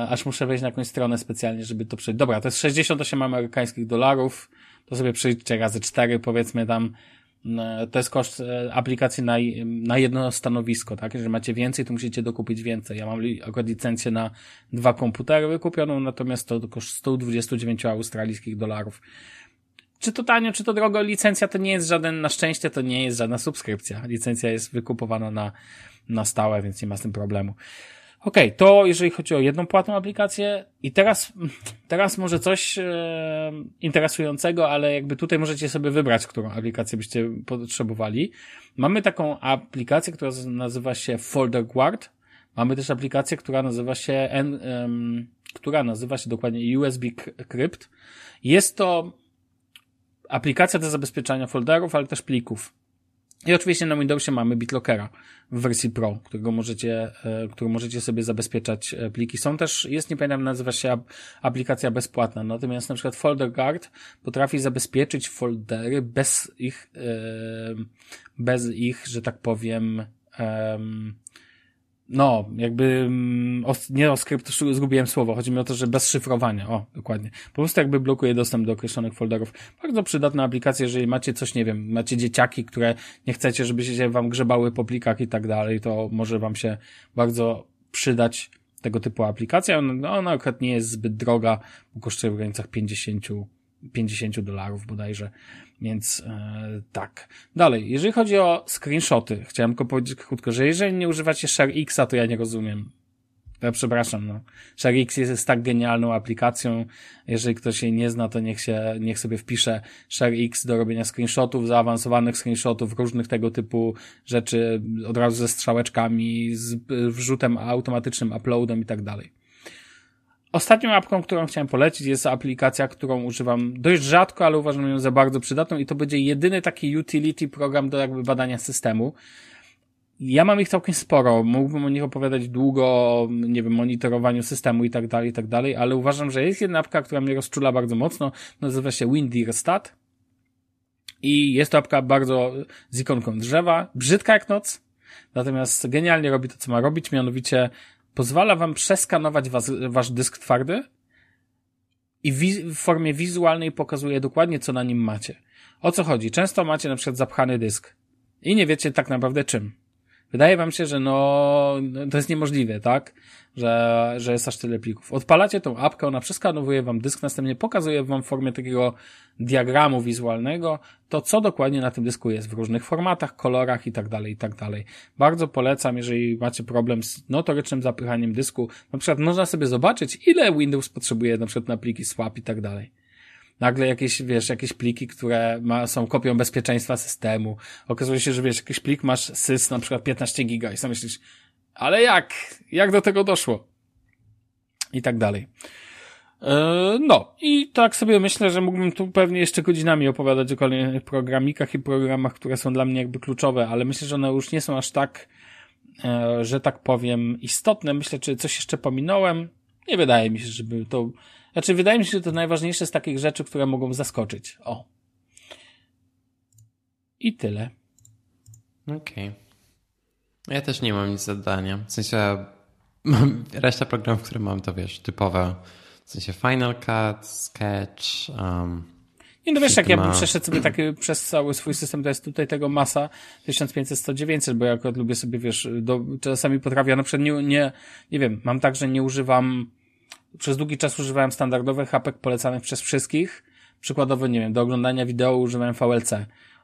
aż muszę wejść na jakąś stronę specjalnie, żeby to przejść. Dobra, to jest 68 amerykańskich dolarów, to sobie przeliczcie razy 4, powiedzmy tam, to jest koszt e, aplikacji na, na jedno stanowisko, tak? Jeżeli macie więcej, to musicie dokupić więcej. Ja mam akurat licencję na dwa komputery wykupioną, natomiast to koszt 129 australijskich dolarów. Czy to tanio, czy to drogo, licencja to nie jest żaden, na szczęście to nie jest żadna subskrypcja. Licencja jest wykupowana na, na stałe, więc nie ma z tym problemu. Ok, to jeżeli chodzi o jedną płatną aplikację i teraz, teraz może coś e, interesującego, ale jakby tutaj możecie sobie wybrać, którą aplikację byście potrzebowali. Mamy taką aplikację, która nazywa się Folder Guard. Mamy też aplikację, która nazywa się, um, która nazywa się dokładnie USB Crypt. Jest to aplikacja do zabezpieczania folderów, ale też plików. I oczywiście na Windowsie mamy BitLockera w wersji Pro, którego możecie, e, który możecie sobie zabezpieczać e, pliki. Są też, jest, nie pamiętam, nazywa się aplikacja bezpłatna, natomiast na przykład Folder Guard potrafi zabezpieczyć foldery bez ich, e, bez ich, że tak powiem, no, jakby mm, nie o skrypt, zgubiłem słowo. Chodzi mi o to, że bez szyfrowania. O, dokładnie. Po prostu jakby blokuje dostęp do określonych folderów. Bardzo przydatna aplikacja, jeżeli macie coś, nie wiem, macie dzieciaki, które nie chcecie, żeby się wam grzebały po plikach i tak dalej, to może wam się bardzo przydać tego typu aplikacja. Ona, ona akurat nie jest zbyt droga, bo kosztuje w granicach 50 50 dolarów bodajże. Więc e, tak. Dalej, jeżeli chodzi o screenshoty, chciałem tylko powiedzieć krótko, że jeżeli nie używacie ShareX'a, to ja nie rozumiem. Ja przepraszam, no. ShareX jest, jest tak genialną aplikacją. Jeżeli ktoś jej nie zna, to niech się, niech sobie wpisze ShareX do robienia screenshotów, zaawansowanych screenshotów, różnych tego typu rzeczy, od razu ze strzałeczkami, z wrzutem automatycznym, uploadem i tak dalej. Ostatnią apką, którą chciałem polecić, jest aplikacja, którą używam dość rzadko, ale uważam ją za bardzo przydatną i to będzie jedyny taki utility program do jakby badania systemu. Ja mam ich całkiem sporo, mógłbym o nich opowiadać długo, nie wiem, monitorowaniu systemu i tak dalej, i tak dalej, ale uważam, że jest jedna apka, która mnie rozczula bardzo mocno, nazywa się Windirstat i jest to apka bardzo z ikonką drzewa, brzydka jak noc, natomiast genialnie robi to, co ma robić, mianowicie pozwala wam przeskanować was, wasz dysk twardy i w formie wizualnej pokazuje dokładnie, co na nim macie. O co chodzi? Często macie na przykład zapchany dysk i nie wiecie tak naprawdę czym. Wydaje wam się, że no, to jest niemożliwe, tak? Że, że jest aż tyle plików. Odpalacie tą apkę, ona przeskanowuje wam dysk, następnie pokazuje wam w formie takiego diagramu wizualnego to, co dokładnie na tym dysku jest w różnych formatach, kolorach i tak dalej, i tak dalej. Bardzo polecam, jeżeli macie problem z notorycznym zapychaniem dysku, na przykład można sobie zobaczyć, ile Windows potrzebuje na przykład na pliki swap i tak dalej nagle jakieś, wiesz, jakieś pliki, które ma, są kopią bezpieczeństwa systemu. Okazuje się, że wiesz, jakiś plik masz sys na przykład 15 giga i sam myślisz, ale jak? Jak do tego doszło? I tak dalej. E, no, i tak sobie myślę, że mógłbym tu pewnie jeszcze godzinami opowiadać o kolejnych programikach i programach, które są dla mnie jakby kluczowe, ale myślę, że one już nie są aż tak, e, że tak powiem, istotne. Myślę, czy coś jeszcze pominąłem. Nie wydaje mi się, żeby to znaczy, wydaje mi się, że to najważniejsze z takich rzeczy, które mogą zaskoczyć. O. I tyle. Okej. Okay. Ja też nie mam nic zadania. W sensie mam reszta programów, które mam, to wiesz, typowe. W sensie Final Cut, Sketch. Um, nie no wiesz, jak ja bym przeszedł sobie taki przez cały swój system, to jest tutaj tego masa 1500, 100, 900, bo ja akurat lubię sobie, wiesz, do, czasami potrafię, na przykład nie, nie, nie wiem, mam tak, że nie używam przez długi czas używałem standardowych hapek polecanych przez wszystkich. Przykładowo, nie wiem, do oglądania wideo używałem VLC.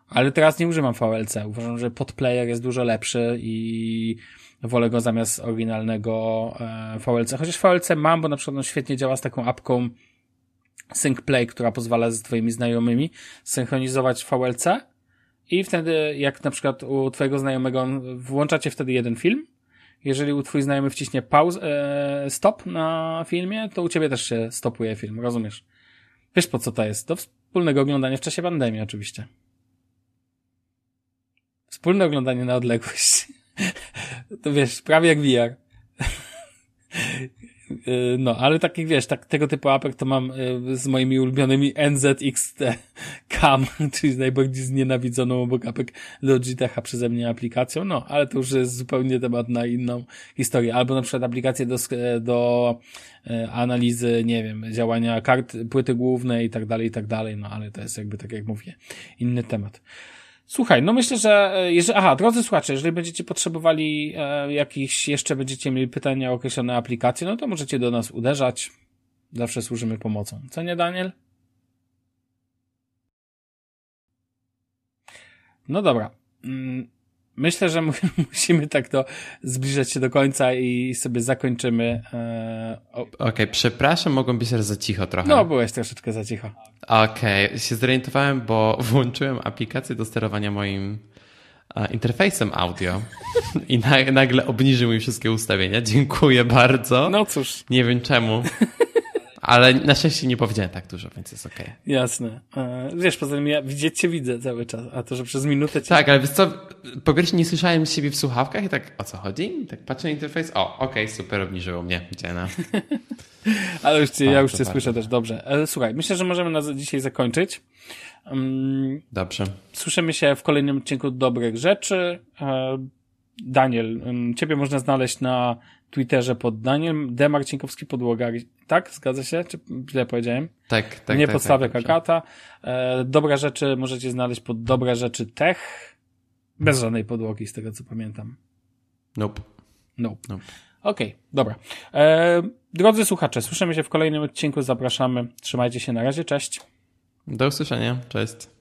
Ale teraz nie używam VLC. Uważam, że podplayer jest dużo lepszy i wolę go zamiast oryginalnego e, VLC. Chociaż VLC mam, bo na przykład on świetnie działa z taką apką SyncPlay, która pozwala z twoimi znajomymi synchronizować VLC i wtedy jak na przykład u twojego znajomego włączacie wtedy jeden film jeżeli u twój znajomy wciśnie pauz, e, stop na filmie, to u ciebie też się stopuje film, rozumiesz? Wiesz po co to jest? Do wspólnego oglądania w czasie pandemii oczywiście. Wspólne oglądanie na odległość. to wiesz, prawie jak VR. Y, no, ale takich, wiesz, tak, tego typu apek to mam y, z moimi ulubionymi NZXT Cam, czyli najbardziej znienawidzoną obok apek Logitecha przeze mnie aplikacją, no, ale to już jest zupełnie temat na inną historię. Albo na przykład aplikacje do, do y, analizy, nie wiem, działania kart, płyty głównej i tak dalej, i tak dalej, no, ale to jest jakby, tak jak mówię, inny temat. Słuchaj, no myślę, że e, jeżeli, aha, drodzy słuchacze, jeżeli będziecie potrzebowali e, jakichś, jeszcze będziecie mieli pytania o określone aplikacje, no to możecie do nas uderzać. Zawsze służymy pomocą. Co nie, Daniel? No dobra. Mm, myślę, że musimy tak to zbliżać się do końca i sobie zakończymy. E, Okej, okay, przepraszam, mogłem być za cicho trochę. No, byłeś troszeczkę za cicho. Okej, okay. się zorientowałem, bo włączyłem aplikację do sterowania moim interfejsem audio i nagle obniżył mi wszystkie ustawienia. Dziękuję bardzo. No cóż. Nie wiem czemu. Ale na szczęście nie powiedziałem tak dużo, więc jest okej. Okay. Jasne. E, wiesz, poza tym ja widzieć cię widzę cały czas, a to, że przez minutę cię... Tak, ale wiesz co, po pierwsze nie słyszałem siebie w słuchawkach i tak, o co chodzi? Tak patrzę na interfejs, o, okej, okay, super, obniżyło mnie, dziena. ale już cię, ja już cię słyszę też, dobrze. E, słuchaj, myślę, że możemy na dzisiaj zakończyć. Um, Dobrze. Słyszymy się w kolejnym odcinku dobrych rzeczy. E, Daniel, ciebie można znaleźć na Twitterze pod Daniel D. Marcinkowski Podłoga. Tak? Zgadza się? Czy źle powiedziałem? Tak, tak. Nie tak, podstawia tak, Kakata. E, dobre rzeczy możecie znaleźć pod Dobre Rzeczy Tech. Bez żadnej podłogi, z tego co pamiętam. Nope. Nope. nope. Okej, okay, dobra. E, drodzy słuchacze, słyszymy się w kolejnym odcinku. Zapraszamy. Trzymajcie się na razie. Cześć. Do usłyszenia. Cześć.